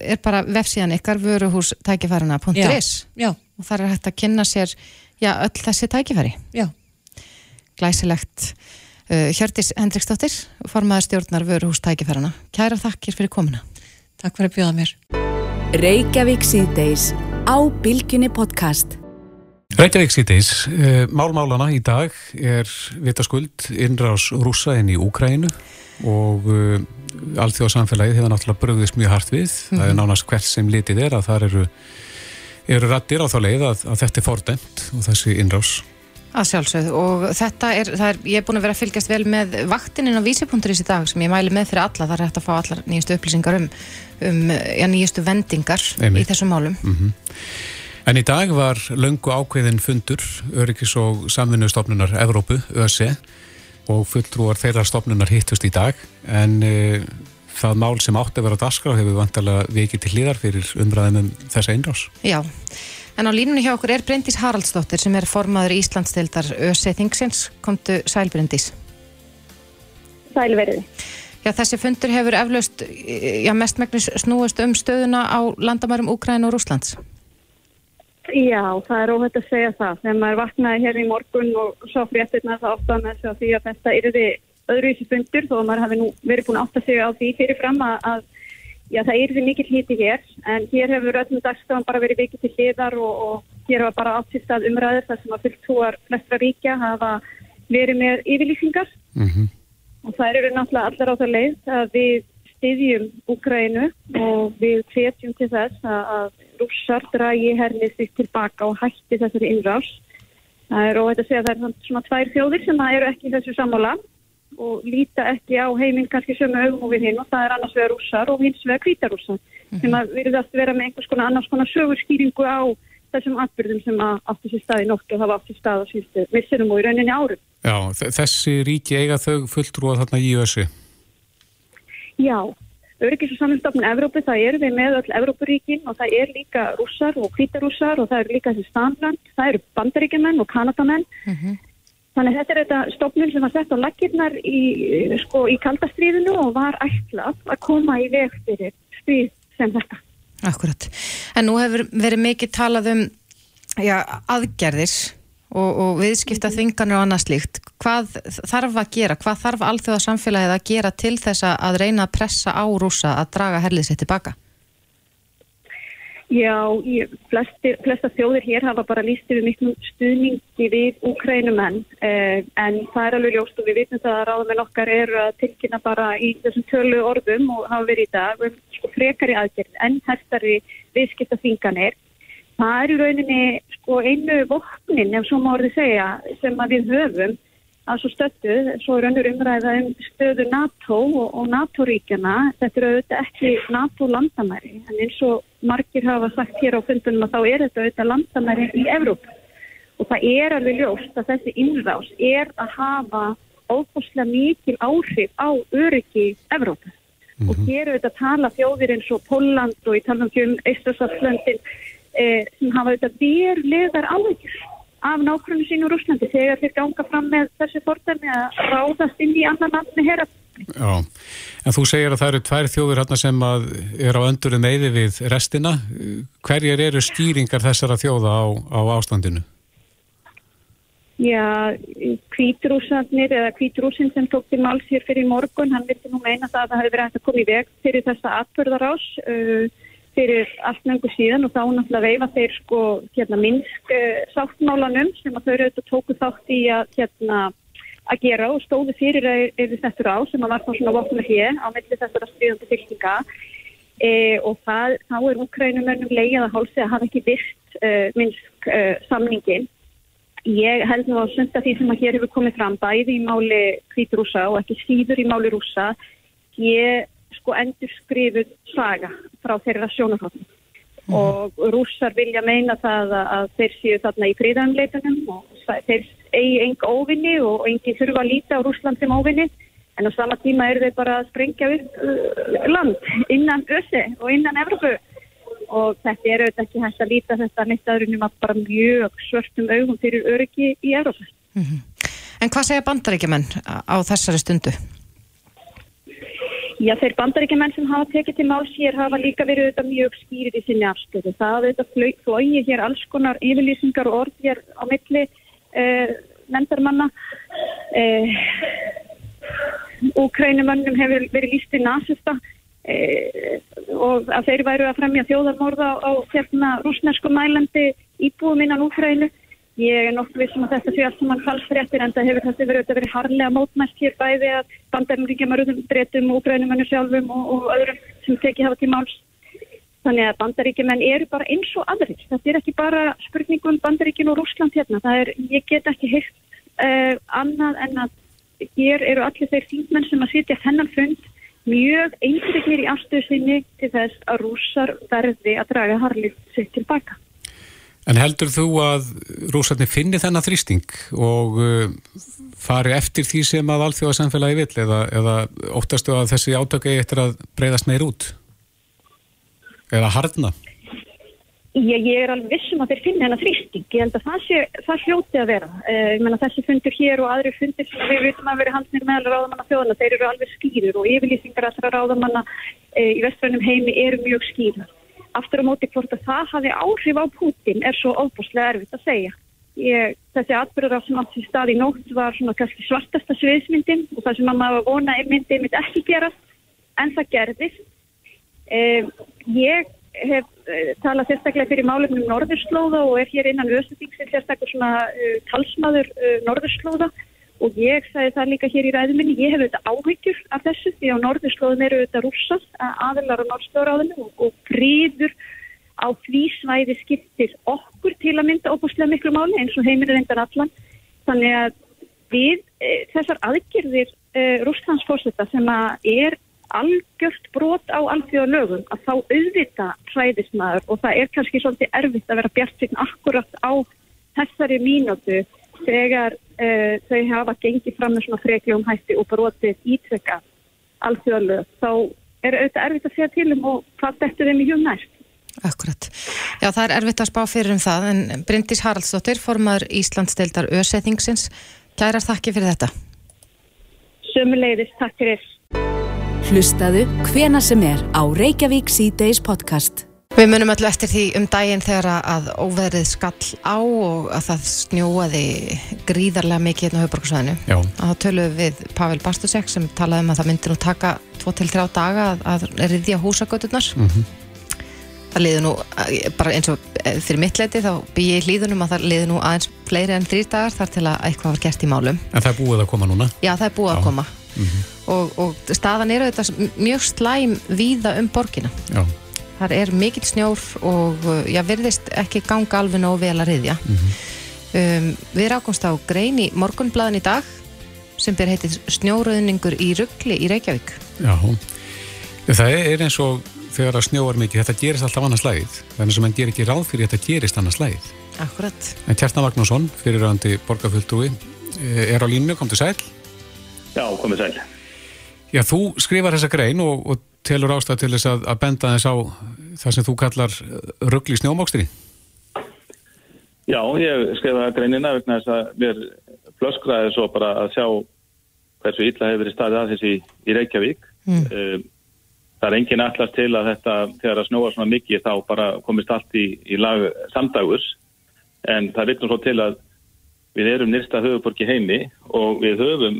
er bara vefsíðan ykkar vöruhústækifærina.is og þar er hægt að kynna sér já, öll þessi tækifæri. Já. Glæsilegt. Uh, Hjördis Hendriksdóttir, formaður stjórnar vöruhústækifærina. Kæra þakkir fyrir komuna. Takk fyrir að bjóða mér. Reykjavík síðdeis á Bilginni podcast Reykjavík síðdeis, uh, málmálana í dag er vitaskuld innrás rúsa inn í Úkrænu og uh, alþjóðsamfélagið hefur náttúrulega bröðist mjög hart við. Mm -hmm. Það er mhm. nánast hvert sem litið er að það eru, eru rattir á þá leið að, að þetta er fordæmt og þessi innrás. Að sjálfsögðu og þetta er, er, ég er búin að vera að fylgjast vel með vaktininn á vísipunkturins í dag sem ég mæli með fyrir alla, það er hægt að fá allar nýjastu upplýsingar um, um já, nýjastu vendingar Einmitt. í þessum málum. Mm -hmm. En í dag var löngu ákveðin fundur Öryggis og samvinnustofnunar Evrópu, ÖSE og fulltrúar þeirra stopnunar hittust í dag en e, það mál sem átti að vera dasgrá hefur vantilega vikið til hlýðar fyrir umræðum um þessa einrás. Já, en á línunni hjá okkur er Bryndís Haraldsdóttir sem er formaður Íslandsdeildar ÖSE Thingsins. Komdu sæl Bryndís. Sælverði. Já, þessi fundur hefur eflaust já, mestmægnis snúist um stöðuna á landamærum Úkræn og Rúslands. Já, það er óhætt að segja það. Þegar maður vaknaði hér í morgun og svo fréttirna það að með því að þetta eru þið öðruvísi fundur þó að maður hafi nú verið búin átt að segja á því fyrirfram að, að já, það eru þið mikil híti hér en hér hefur öllum dagstafan bara verið vikið til hliðar og, og hér hafa bara átt síst að umræður þar sem að fulltúar flestra ríkja hafa verið með yfirlýsingar mm -hmm. og það eru náttúrulega allar á það leið að við styðjum Úgrænu og við hvetjum til þess að rússar dragi hernið sig tilbaka og hætti þessari innrás. Það er óhætt að segja að það er svona tvær þjóðir sem eru ekki í þessu sammála og líta ekki á heiminn kannski sömu augum við hinn og það er annars vegar rússar og hins vegar kvítarússar mm -hmm. sem að virðast vera með einhvers konar annars konar sögurskýringu á þessum atbyrðum sem að átti sér stað í nóttu og hafa átti stað á síðustu missurum og í rauninni árum. Já, þessi ríki eiga þau fulltrúa þarna í össi? Já, Öryggis og saminstofnun Evrópu, það er við með öll Evrópuríkin og það er líka rússar og hvítarússar og það er líka þessi standland, það eru bandaríkjumenn og kanadamenn. Mm -hmm. Þannig að þetta er þetta stofnun sem var sett á laggirnar í, sko, í kaldastriðinu og var ætlað að koma í veg fyrir stríð sem þetta. Akkurat. En nú hefur verið mikið talað um já, aðgerðir og, og viðskipta þvinganir og annað slíkt. Hvað þarf að gera? Hvað þarf alþjóða samfélagið að gera til þess að reyna að pressa á rúsa að draga herlið sér tilbaka? Já, ég, flesti, flesta þjóðir hér hafa bara líst yfir miklu stuðningi við úkrænumenn eh, en það er alveg ljóst og við vitum það að ráðamenn okkar eru að tilkynna bara í þessum tölu orðum og hafa verið í dag um sko, frekari aðgerð en herstari viðskipta þvinganir það er í rauninni sko einu vopnin, ef svo má orðið segja, sem við höfum að svo stöttu, svo er önnur umræða um stöðu NATO og, og NATO-ríkjana, þetta er auðvitað ekki NATO-landamæri, en eins og margir hafa sagt hér á fundunum að þá er þetta auðvitað landamæri í Evróp og það er alveg ljóst að þessi innrás er að hafa óbúslega mikil áhrif á öryggi Evrópa mm -hmm. og hér auðvitað tala þjóðir eins og Póland og í talum um Eistarsáttslöndin eh, sem hafa auðvitað verulegar áhyggjur af nákvæmlega sínu Rúslandi þegar þeir ganga fram með þessi fordæmi að ráðast inn í annan land með herra. Já, en þú segir að það eru tvær þjóður hérna sem er á öndurum meði við restina. Hverjar eru stýringar þessara þjóða á, á ástandinu? Já, kvítrúsarnir eða kvítrúsin sem tók til máls hér fyrir morgun, hann vilti nú meina það að það hefur verið að koma í veg fyrir þessa atbörðarás og uh, fyrir allt nöngu síðan og þá náttúrulega veifa þeir sko hérna minnsk uh, sáttmálanum sem að þau eru auðvitað tóku þátt í að hérna að gera og stóðu fyrir yfir þessur á sem að var þá svona vopna hér á milli þessara stríðandi fylgtinga e, og það, þá er Ukrænumönnum leiðið að hálsi að hafa ekki virt uh, minnsk uh, samningin ég held nú að sunda því sem að hér hefur komið fram bæði í máli kvítrúsa og ekki síður í máli rúsa ég sko endur skrifuð saga frá þeirra sjónafáttum mm. og rússar vilja meina það að þeir séu þarna í fríðanleitunum og þeir eigi enga óvinni og engi þurfa að líta á Rúsland sem óvinni en á sama tíma eru þeir bara að sprengja upp uh, land innan össi og innan Evropu og þetta er auðvitað ekki hægt að líta þetta neitt aðrunum að bara mjög svörtum augum fyrir öryggi í Evropu. Mm -hmm. En hvað segja bandaríkjumenn á þessari stundu? Já, þeir bandaríkjumenn sem hafa tekið til máls hér hafa líka verið auðvitað mjög skýrið í sinni afstöðu. Það hafa auðvitað flóið hér alls konar yfirlýsingar og orð hér á milli eh, nendarmanna. Eh, Úkrænumannum hefur verið líst í nazista e, og að þeir væru að fremja þjóðarmorða á hérna rúsnesku mælandi íbúum innan Úkrænu. Ég er nokkuð vissum að þetta sé allt sem mann falsfréttir en það hefur þetta verið, verið harlega mótmæst hér bæði að bandaríkjamaruðum breytum, úkrænumennu sjálfum og, og öðrum sem tekið hafa til máls. Þannig að bandaríkjumenn eru bara eins og aðrið. Þetta er ekki bara spurningum bandaríkin og Rúsland hérna. Það er, ég get ekki heilt uh, annað en að hér eru allir þeir þýndmenn sem að sitja þennan fund mjög einhverjir í afstöðsynni til þess að rúsar verði að draga harlið sitt tilbaka. En heldur þú að rúsarnir finni þennan þrýsting og uh, fari eftir því sem að alþjóðarsamfélagi vill eða, eða óttastu að þessi átöku eftir að breyðast meir út? Eða hardna? Ég, ég er alveg vissum að þeir finna hennar þrýsting. Ég held að það, sé, það hljóti að vera. Uh, ég menna þessi fundur hér og aðri fundur sem við vitum að vera hansnir meðal ráðamanna þjóðana, þeir eru alveg skýrir og yfirlýsingar allra ráðamanna uh, í vestrænum heimi eru mjög skýrir. Aftur á móti hvort að það hafi áhrif á Putin er svo óbúslega erfitt að segja. Ég, þessi atbyrður sem átt í stað í nótt var svona kannski svartasta sviðismyndin og það sem maður vona er myndið myndi ekki gerast en það gerðist. Uh, ég hef uh, talað sérstaklega fyrir málefnum Norðurslóða og er hér innan Östuþingsins sérstaklega svona uh, talsmaður uh, Norðurslóða og ég sagði það líka hér í ræðuminni, ég hef auðvitað áhyggjur af þessu því á Norðurslóðum eru auðvitað rússast aðelar á Norðslóðaráðinu og, fríður á því svæði skiptir okkur til að mynda óbúslega miklu máli eins og heimir reyndan allan. Þannig að við e, þessar aðgerðir e, rússlandsfórsetta sem að er algjört brot á alþjóðalögum að þá auðvita hræðist maður og það er kannski svolítið erfitt að vera bjart sign akkurat á þessari mínútu þegar uh, þau hafa gengið fram með svona frekjum hætti og brotið ítrekka alþjóðalög þá er auðvitað erfitt að segja til um og hvað þetta er mjög næst. Akkurat. Já, það er erfitt að spá fyrir um það en Bryndís Haraldsdóttir, formar Íslandsdeildar Ösethingsins, kærar þakki fyrir þetta. Sömulegðis, takk fyrir. Hlustaðu hvena sem er á Reykjavík C-Days podcast. Við munum öllu eftir því um daginn þegar að óverið skall á og að það snjóaði gríðarlega mikið hérna á höfbruksvæðinu. Að það töluðu við Pavel Bastusek sem talaði um að það myndi nú taka 2-3 daga að, að riðja húsagöturnar. Mm -hmm. Það liði nú, bara eins og eh, fyrir mitt leiti þá býði ég hlýðunum að það liði nú aðeins fleiri enn þrýr dagar þar til að eitthvað var gert í málum. En það er búið að koma núna? Já, það er búið Já. að koma. Mm -hmm. og, og staðan er auðvitað mjög slæm víða um borgina Já. Þar er mikill snjór og já, verðist ekki ganga alveg nóg vel að riðja mm -hmm. um, við erum ákomst á grein í morgunblaðin í dag sem ber heitið snjóröðningur í ruggli í Reykjavík. Já, það er eins og þegar að snjóar mikið, þetta gerist alltaf annars slæðið þannig sem mann ger ekki ráð fyrir þetta gerist annars slæðið Akkurat. En Kjartan Magnússon, fyrirrandi borgarfulltrúi eh, er á línu, kom til sæl. Já, komið sæl. Já, þú skrifar þessa grein og, og telur ástæð til þess að, að benda þess á það sem þú kallar ruggli snjómókstri. Já, ég skrifaði greinina vegna þess að mér flöskraði svo bara að sjá hversu illa hefur verið staðið að þessi í Reykjavík. Mm. Um, það er engin allast til að þetta, þegar að snjóa svona mikið, þá bara komist allt í, í lag samdagus. En það vittum svo til að við erum nýrsta höfuborgi heimi og við höfum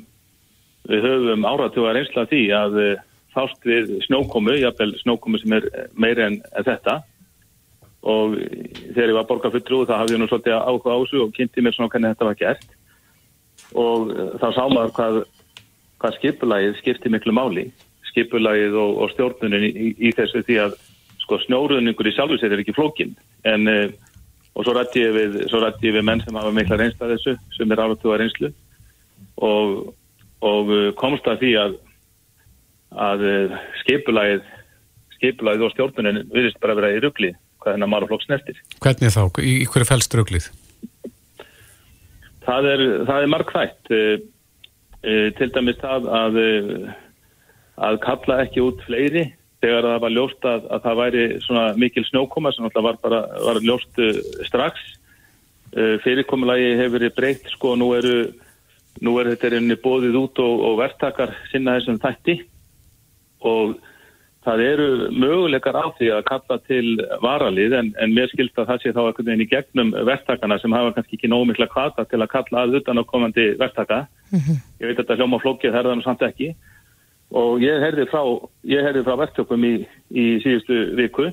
við höfum áratuga reynsla því að eh, fást við snókomu, jafnvel snókomu sem er meiri en þetta. Og þegar ég var borgarfuttrú þá hafði ég nú svolítið áhuga á þessu og kynnti mér svona hvernig þetta var gert. Og eh, þá sá maður hvað, hvað skipulagið skipti miklu máli. Skipulagið og, og stjórnunin í, í, þessu því að sko snjóruðningur í sjálfu sér er ekki flókin en uh, og svo rætti ég við, rætti ég við menn sem hafa mikla reynsla þessu, sem er áratuga reynslu. Og, og uh, komst að því að, að uh, skipulagið, skipulagið og stjórnunin virðist bara vera í ruggli hvað þennan málaflokk snertir. Hvernig þá? Í, í hverju fælst rugglið? Það er, það er markþætt. Uh, uh, til dæmis það að, að kalla ekki út fleiri þegar það var ljóst að, að það væri svona mikil snjókoma sem alltaf var bara var ljóst strax uh, fyrirkomulagi hefur verið breytt sko nú eru nú er þetta einni bóðið út og, og verktakar sinna þessum þætti og það eru möguleikar á því að kalla til varalið en, en mér skilst að það sé þá einhvern veginn í gegnum verktakana sem hafa kannski ekki nógu mikla kvata til að kalla að utan á komandi verktaka. Mm -hmm. ég veit að þetta hljóma flókið það nú samt ekki. Og ég herði frá, frá verktökum í, í síðustu viku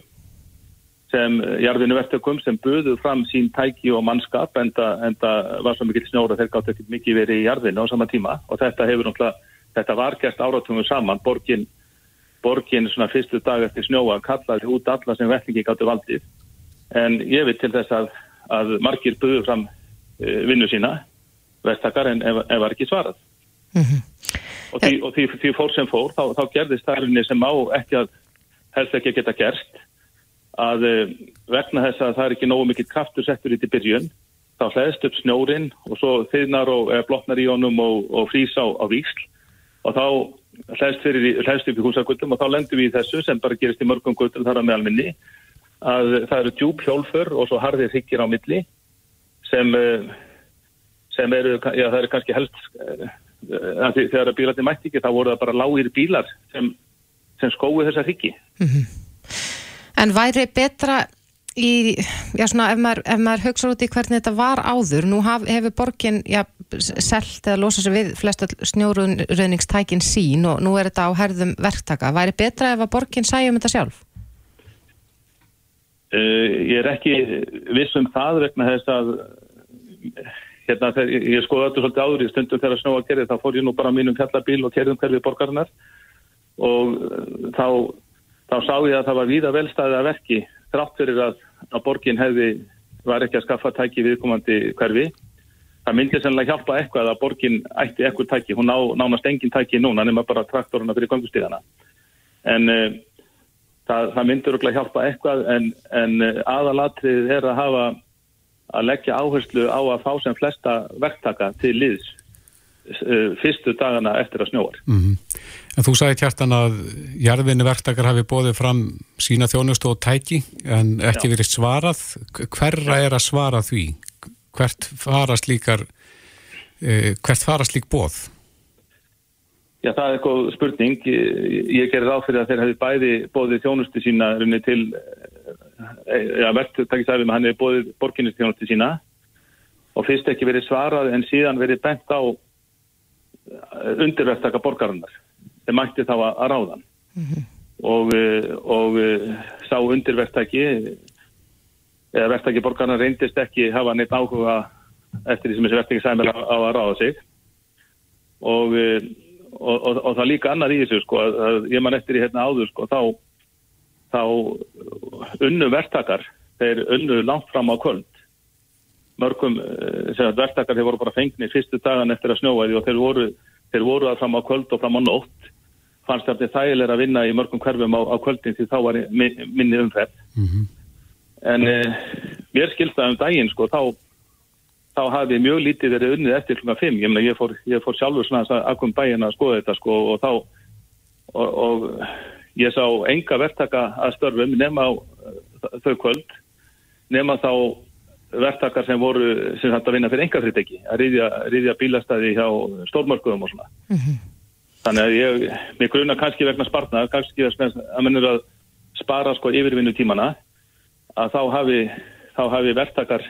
sem jarðinu verktökum sem buðu fram sín tæki og mannskap en það var svo mikið snjóra þeir gátt ekki mikið verið í jarðinu á sama tíma. Og þetta hefur náttúrulega, þetta var gert áratungum saman, borgin borgin svona fyrstu dag eftir snjóa kallaði út alla sem verkningi gáttu valdið. En ég veit til þess að, að margir buðu fram uh, vinnu sína verktakar en ef, ef var ekki svarað. Mm -hmm og því, og því, því fór sem fór þá, þá gerðist þærfinni sem á ekki að helst ekki að geta gerst að eh, vegna þess að það er ekki nógu mikill kraftur settur í til byrjun þá hlæðist upp snjórin og svo þyðnar og blotnar í honum og, og frýs á, á vísl og þá hlæðist upp í húsagullum og þá lendum við í þessu sem bara gerist í mörgum gullum þar að meðalminni að það eru djúb hjólfur og svo harðir higgir á milli sem, eh, sem eru, já það eru kannski helst eh, þegar að bílarnir mætti ekki þá voru það bara lágir bílar sem, sem skói þessa hryggi mm -hmm. En væri betra í, já svona ef maður, maður hugsa út í hvernig þetta var áður nú haf, hefur borgin já, selt eða losa sér við flest snjórunningstækin sín og nú er þetta á herðum verktaka, væri betra ef að borgin sæjum þetta sjálf? Uh, ég er ekki viss um það vegna þess að hérna ég, skoði þetta svolítið áður í stundum þegar að gerði þá fór ég nú bara mínum fjallabíl og kerðum hverfið borgarinnar og þá, þá sá ég að það var víða velstæðið að verki þrátt fyrir að, að borgin hefði var ekki að skaffa tæki viðkomandi hverfi það myndi sannlega hjálpa eitthvað að borgin ætti eitthvað tæki, hún ná, nánast engin tæki núna nema bara traktoruna fyrir gangustíðana en uh, það, það okkur að hjálpa eitthvað en, en uh, aðalatrið er að hafa að leggja áherslu á að fá sem flesta verktaka til liðs fyrstu dagana eftir að snjóar. Mm -hmm. En þú sagði kjartan að jarðvinni verktakar hafi bóðið fram sína þjónustu og tæki en ekki Já. verið svarað. Hverra er að svara því? Hvert fara slíkar uh, hvert fara slík bóð? Já, það er eitthvað spurning. Ég gerir áfyrir að þeir hefði bæði bóðið þjónustu sína til ja, verktökisæfum hann er bóðið borginistjónusti sína og fyrst ekki verið svarað en síðan verið bent á eh, undirverktaka borgarinnar sem mætti þá að ráðan mm -hmm. og, eh, og eh, sá undirverktaki eða verktaki borgarinnar reyndist ekki hafa neitt áhuga eftir því sem þessi verktökisæfum er á, á að ráða sig og, og, og það líka annar í þessu sko að ég man eftir í hérna áður sko þá þá unnu verktakar, þeir unnu langt fram á kvöld. Mörgum eh, verktakar þeir voru bara fengnir fyrstu dagan eftir að snjóaði og þeir voru, þeir voru að fram á kvöld og fram á nótt. Fannst þetta þægilega að vinna í mörgum hverfum á, á kvöldin því þá var minni umferð. Mm -hmm. En eh, mér skiltaði um daginn sko, þá, þá hafi mjög lítið verið unnið eftir klukka 5. Ég, ég, fór, ég fór sjálfur svona að akkum daginn að skoða þetta sko, og þá og, og Ég sá enga verktaka að störfum nema á þau kvöld, nema þá verktakar sem voru sem hægt að vinna fyrir enga friteki, að riðja, bílastæði hjá stórmörkuðum og svona. Mm -hmm. Þannig að ég, mér gruna kannski vegna spartna, kannski að mennur að spara sko yfirvinnu tímana, að þá hafi, þá hafi verktakar,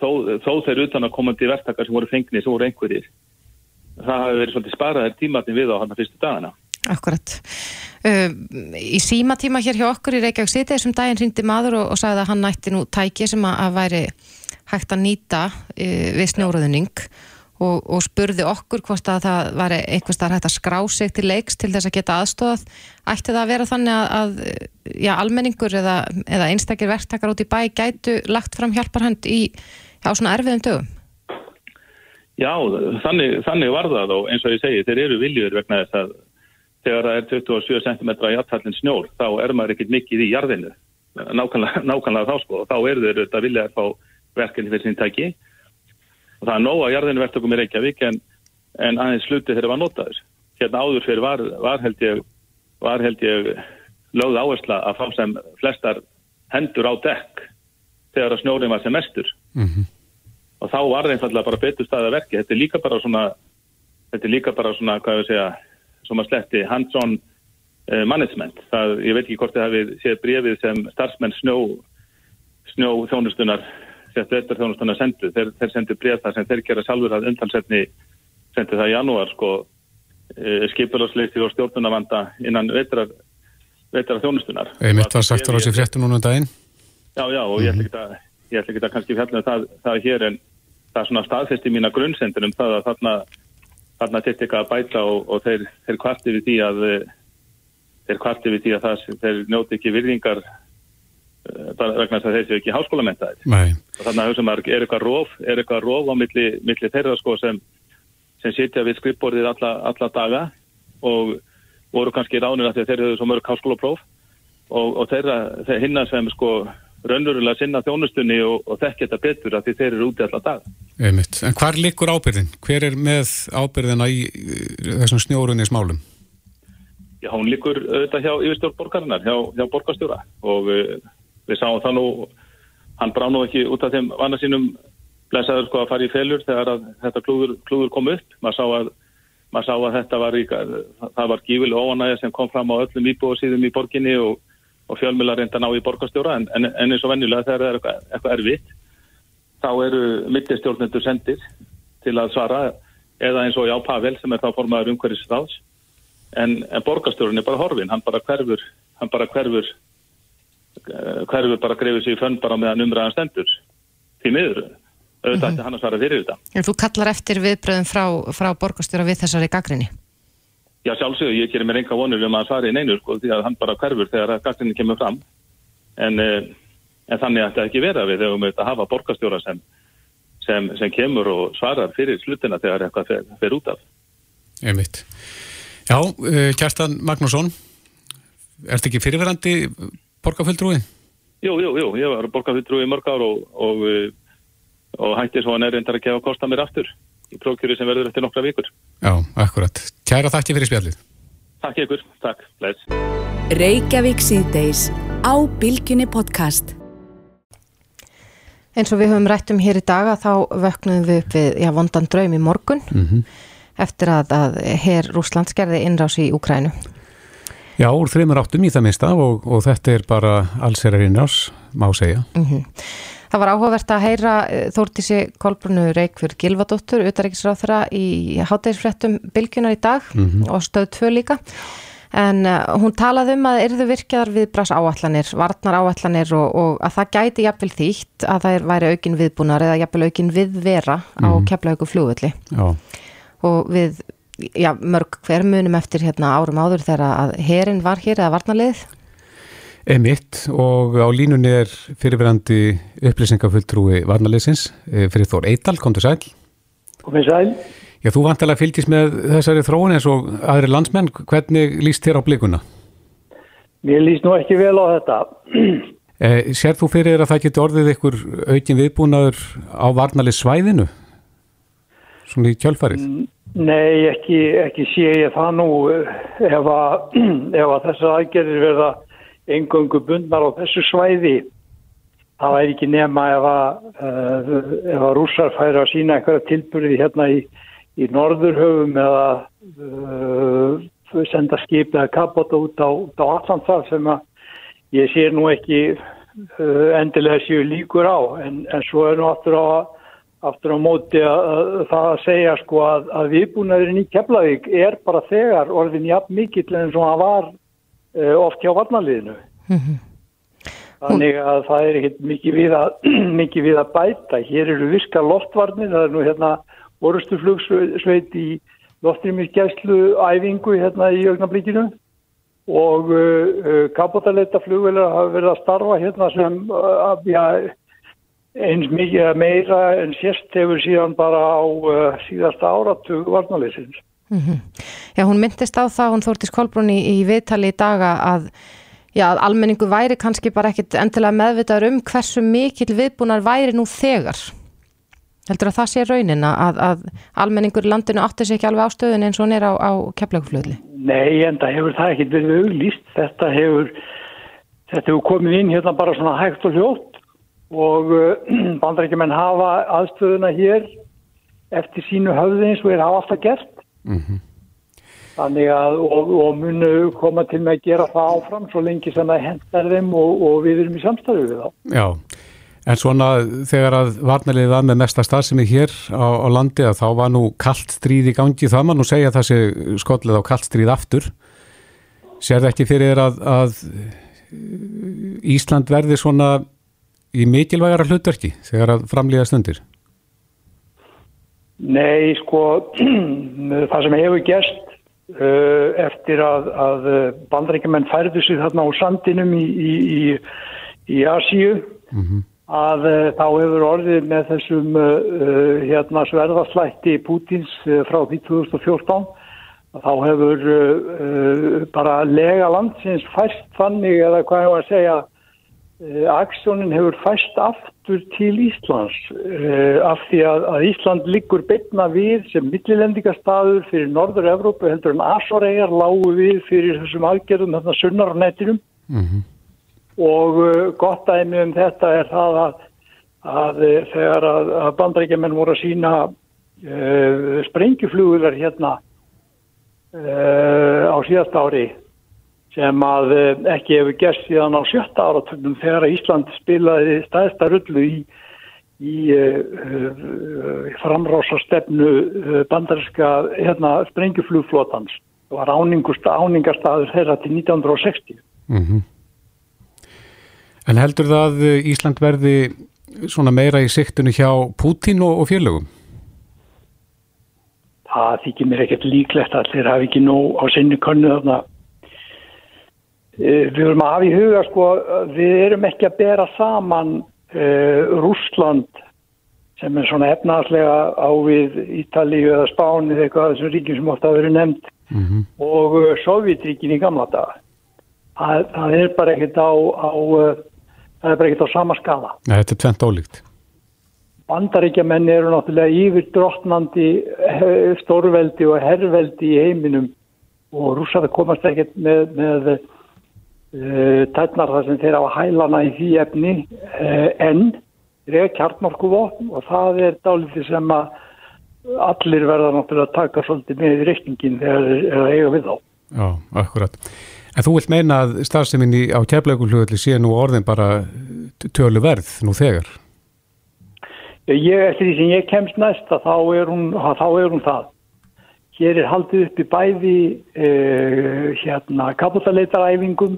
þó, þó þeir utan að komandi verktakar sem voru fengnið, sem voru einhverjir, það hafi verið svolítið sparaðir tímatni við á hann að fyrstu dagana. Akkurat. Uh, í símatíma hér hjá okkur í Reykjavík City þessum daginn hrindi maður og, og sagði að hann nætti nú tæki sem að, að væri hægt að nýta uh, við snjóruðning og, og spurði okkur hvort að það var einhvers þar hægt að skrá sig til leiks til þess að geta aðstofað ætti það að vera þannig að, að já, almenningur eða, eða einstakir verktakar út í bæ gætu lagt fram hjálparhönd í á svona erfiðum dögum? Já, þannig, þannig var það og eins og ég segi, þeir eru viljur vegna þess að þegar það er 27 cm í aðtallin snjór, þá er maður ekkit mikið í jarðinu, nákvæmlega, nákvæmlega þá sko, og þá eru þeir auðvitað viljað að fá verkefni fyrir sín tæki og það er nóga jarðinu verktökum í Reykjavík en, en aðeins sluti þegar það var notaður. Hérna áður fyrir var, var held ég, var held ég lögð áhersla að fá sem flestar hendur á dekk þegar að snjórin var sem mestur. Mm -hmm. Og þá var það einfallega bara betur staða verki. Þetta er líka bara svona, þetta er líka bara svona, hvað ég vil segja, sem að sletti hands-on uh, management. Það, ég veit ekki hvort þið hafið séð brefið sem starfsmenn snjó, snjó þjónustunar, settu eftir þjónustunar sendu. Þeir, þeir sendu bref þar sem þeir gera sjálfur að undansetni sendu það í janúar sko uh, skipularsleisti og stjórnunavanda innan vetrar þjónustunar. Eða mitt var sagt á þessi fréttu núna um daginn? Já, já, og ég ætla ekki að, ég ætla ekki að kannski fjalla um það, það hér en það er svona staðfesti mína grunnsendunum það að þarna þarna til eitthvað að bæta og, og þeir, þeir kvarti við því að þeir kvarti við því að það þeir njóti ekki virðingar bara vegna þess að þeir séu ekki háskólamentaðir og þannig að maður er eitthvað róf er eitthvað róf á milli, milli þeirra sko sem, sem sitja við skrippborðið alla, alla daga og voru kannski ránir að þeir hefur svo mörg háskólapróf og, og þeirra þeir hinna sem sko raunverulega sinna þjónustunni og, og þekk þetta betur að því þeir eru úti alltaf dag. Einmitt. En hvar likur ábyrðin? Hver er með ábyrðina í þessum snjórunni smálum? Já, hún likur auðvitað hjá yfirstjórn borgarinnar, hjá, hjá borgarstjóra og við, við sáum það nú, hann brá nú ekki út af þeim vana sínum blæsaður sko að fara í felur þegar þetta klúður, klúður kom upp. Maður sá að, mað sá að þetta var, það var gífileg óanægja sem kom fram á öllum íbúið í borginni og og fjölmjöla reynda ná í borgastjóra en, en, en eins og venjulega þegar það er eitthvað, eitthvað erfitt þá eru mittistjórnendur sendir til að svara eða eins og já Pavel sem er þá formaður umhverfisráðs en, en borgastjórun er bara horfin, hann bara hverfur hann bara hverfur eh, hverfur bara greifir sig í fönn bara meðan umræðan stendur því miður auðvitað mm -hmm. hann að svara fyrir þetta En þú kallar eftir viðbröðum frá, frá borgastjóra við þessari gaggrinni? Já, sjálfsögur, ég gerir mér enga vonur um að svari í neinu, sko, því að hann bara hverfur þegar gastinni kemur fram. En, eh, en þannig að þetta ekki vera við þegar við mögum að hafa borgastjóra sem, sem, sem kemur og svarar fyrir slutina þegar eitthvað fer, fer út af. Einmitt. Já, uh, Kjartan Magnússon, ert ekki fyrirverandi borgarfulltrúi? Jú, jú, jú, ég var borgarfulltrúi í mörg ár og, og, og hætti svo að nærindar að gefa kosta mér aftur í prókjúri sem verður eftir nokkra vikur. Já, akkurat. Kæra þakki fyrir spjallið. Takk ykkur, takk, bless. Reykjavík síðdeis á Bilginni podcast. Eins og við höfum rætt um hér í daga þá vöknum við upp við já, vondan draum í morgun mm -hmm. eftir að, að herr Rúsland skerði innrás í Ukrænu. Já, úr þreymur áttum í það minnsta og, og þetta er bara allsherjar innrás, má segja. Mm -hmm. Það var áhugavert að heyra eh, Þórtísi Kolbrunu Reykjörg Gilvadóttur utaríkisráð þeirra í hátægisfrettum Bilgjunar í dag mm -hmm. og stöð 2 líka en uh, hún talaði um að erðu virkjaðar við brás áallanir, varnar áallanir og, og að það gæti jafnvel þýtt að það væri aukin viðbúnar eða jafnvel aukin viðvera mm -hmm. á keflaugu flugulli og við já, mörg hver munum eftir hérna, árum áður þegar að herin var hér eða varnarlið Emitt og á línunni er fyrirverandi upplýsingafulltrúi varnarleysins eh, fyrir Þór Eital, kom til sæl. Komið sæl. Já, þú vantilega fylgist með þessari þróun eins og aðri landsmenn. Hvernig líst þér á blikuna? Mér líst nú ekki vel á þetta. (clears throat) Eh, sér þú fyrir að það geti orðið ykkur aukin viðbúnaður á varnarleys svæðinu? Svona í kjölfarið? Nei, ekki, ekki sé ég það nú ef að, (clears throat) ef að þessar aðgerðir verða engöngu bundnar á þessu svæði. Það væri ekki nema ef að, uh, ef að rússar færi að sína einhverja tilbyrði hérna í, í norðurhöfum eða uh, senda skip eða kapota út á, á Allandsar sem að ég sé nú ekki uh, endilega séu líkur á. En, en svo er nú aftur á aftur á móti að, að það að segja sko að, að viðbúnaðurinn í Keflavík er bara þegar orðin jafn mikill en svo að var oft hjá varnaliðinu. Mm -hmm. Þannig að það er ekkert mikið við, (clears throat) mikið við að bæta. Hér eru viska loftvarnir, það er nú hérna orustuflugsveit í loftrýmisgæslu æfingu hérna í augnablíkinu og uh, uh, kapotaleita flugvelar hafa verið að starfa hérna sem uh, ja, eins mikið meira en sérst hefur síðan bara á uh, síðasta áratug varnaleysins. Mm -hmm. Já, hún myndist á það, hún þórtist Kolbrún í, í viðtali í daga að, já, að almenningu væri kannski bara ekkit endilega meðvitaður um hversu mikil viðbúnar væri nú þegar. Heldur að það sé raunin að, að almenningur í landinu átti sér ekki alveg á stöðun eins og hún er á, á keflaguflöðli? Nei, en það hefur það ekkit verið auglýst. Þetta hefur, þetta hefur komið inn hérna bara svona hægt og hljótt og (clears throat) uh, bandrækjumenn hafa aðstöðuna hér eftir sínu höfði eins og er hafa alltaf gert. Mm -hmm. Þannig að, og, og munu koma til með að gera það áfram svo lengi sem það hendar þeim og, og við erum í samstæðu við þá. Já, en svona þegar að varnarliðið var með mesta starfsemi hér á, á landi að þá var nú kallt stríð í gangi, það maður nú segja það sé skollið á kallt stríð aftur. Sér það ekki fyrir að, að Ísland verði svona í mikilvægara hlutverki þegar að framlýða stundir? Nei, sko, (clears throat) það sem hefur gerst uh, eftir að, að bandrækjumenn færðu sig þarna á sandinum í, í, í, í Asíu mm -hmm. að uh, þá hefur orðið með þessum uh, hérna sverðarslætti Pútins uh, frá 2014 þá hefur uh, uh, bara lega landsins fæst þannig eða hvað var að segja Aksjónin hefur fæst aftur til Íslands uh, af því að, að Ísland liggur beitna við sem millilendingastadur fyrir Norður-Európu heldur en Asoregar lágu við fyrir þessum aðgerðum þarna sunnar á nettinum mm -hmm. og uh, gott dæmi um þetta er það að, að þegar að, að bandrækjumenn voru að sína uh, sprengjuflugular hérna á síðast ári sem að ekki hefur gerst síðan á sjötta áratögnum þegar Ísland spilaði staðista rullu í, í uh, uh, framrásastefnu uh, bandarinska hérna, sprengjuflugflotans. Það var áningarstaður þeirra til 1960. Mm -hmm. En heldur það að Ísland verði svona meira í siktinu hjá Pútín og, og félögum? Það þykir mér ekkert líklegt að þeir hafi ekki nóg á sinni könnu þarna Við verum að hafa í huga sko, við erum ekki að bera saman uh, Rúsland sem er svona efnaðslega á við Ítalíu eða Spáni eða eitthvað þessum ríkjum sem ofta hafa verið nefnd mm -hmm. og uh, Sovjetríkin í gamla daga. Það, það er bara ekkert á, á, á sama skala. Nei, þetta er tvent ólíkt. Bandaríkjamenn eru náttúrulega yfir drottnandi stórveldi og herrveldi í heiminum og rússar komast ekkert með, með tætnar þar sem þeir á hælana í því efni uh, en þeir eru kjartnorkuvopn og það er dálítið sem að allir verða náttúrulega að taka svolítið með í reikningin þegar þeir eiga við þá. Já, akkurat. En þú vilt meina að starfseminni á keflaugulhugli sé nú orðin bara tölu verð nú þegar? Ég, eftir því sem ég kemst næst að þá er hún, að þá er hún það. Hér er haldið upp í bæði uh, hérna kapotaleitaræfingum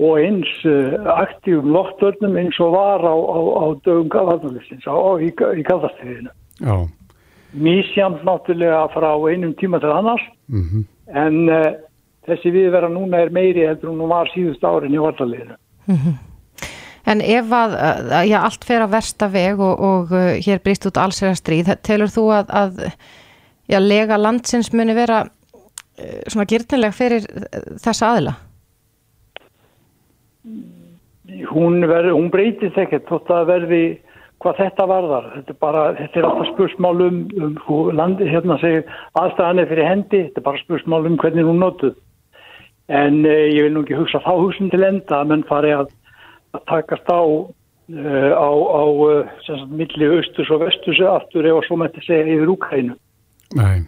og eins uh, aktífum loftvörnum eins og var á, á, á dögum gaðarnalistins í, í gaðastriðinu. Mísjamt náttúrulega frá einum tíma til annars mm -hmm. en uh, þessi viðvera núna er meiri heldur hún var síðust árin í vartaliðinu. Mm -hmm. En ef að, já, allt fer að versta veg og, og uh, hér brýst út allsera stríð, telur þú að, að já, lega landsins muni vera svona gyrnileg fyrir þessa aðila? Hún, verð, hún breytist ekkert þótt að verði hvað þetta varðar. Þetta er bara, þetta er alltaf spursmál um, um landi, hérna segir aðstæðanir fyrir hendi, þetta er bara spursmál um hvernig hún notuð. En eh, ég vil nú ekki hugsa þá hugsun til enda að menn fari að, að takast á uh, á, á uh, milli austus og vestus aftur eða svo með þetta segja yfir Úkrænu. Nei,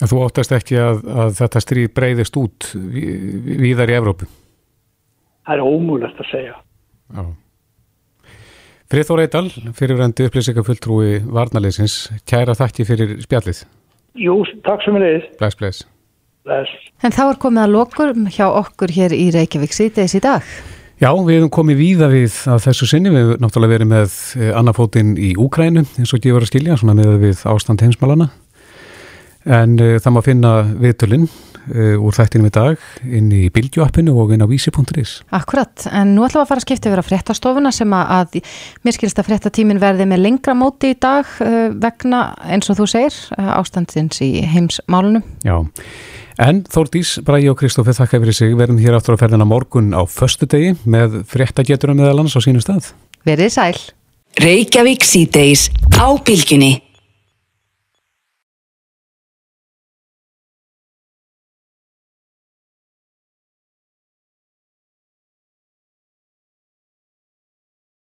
en þú óttast ekki að, að þetta stríð breyðist út víðar í Evrópu? Það er ómúlegt að segja. Já. Friðþór Eidal, fyrirvændi upplýsingafulltrúi Varnaleysins, kæra þakki fyrir spjallið. Jú, takk sem er leiðis. Bless, bless. Bless. En þá er komið að lokur hjá okkur hér í Reykjavík síðdeis í dag. Já, við hefum komið víða við að þessu sinni, við hefum náttúrulega verið með eh, annafótinn í Úkrænu eins og gefur að skilja, svona með við ástand heimsmálana en uh, það má finna viðtölinn úr þættinum í dag inn í bildjuappinu og inn á vísi.is Akkurat, en nú ætlum við að fara að skipta yfir að fréttastofuna sem að, að mér skilst að fréttatímin verði með lengra móti í dag uh, vegna, eins og þú segir, ástandins í heimsmálunum. Já, en Þórdís, Bræi og Kristófi þakka fyrir sig, verðum hér aftur að ferðina morgun á föstu degi með fréttageturum meðal annars á sínum stað. Verðið sæl. Reykjavík síðdeis á bylginni.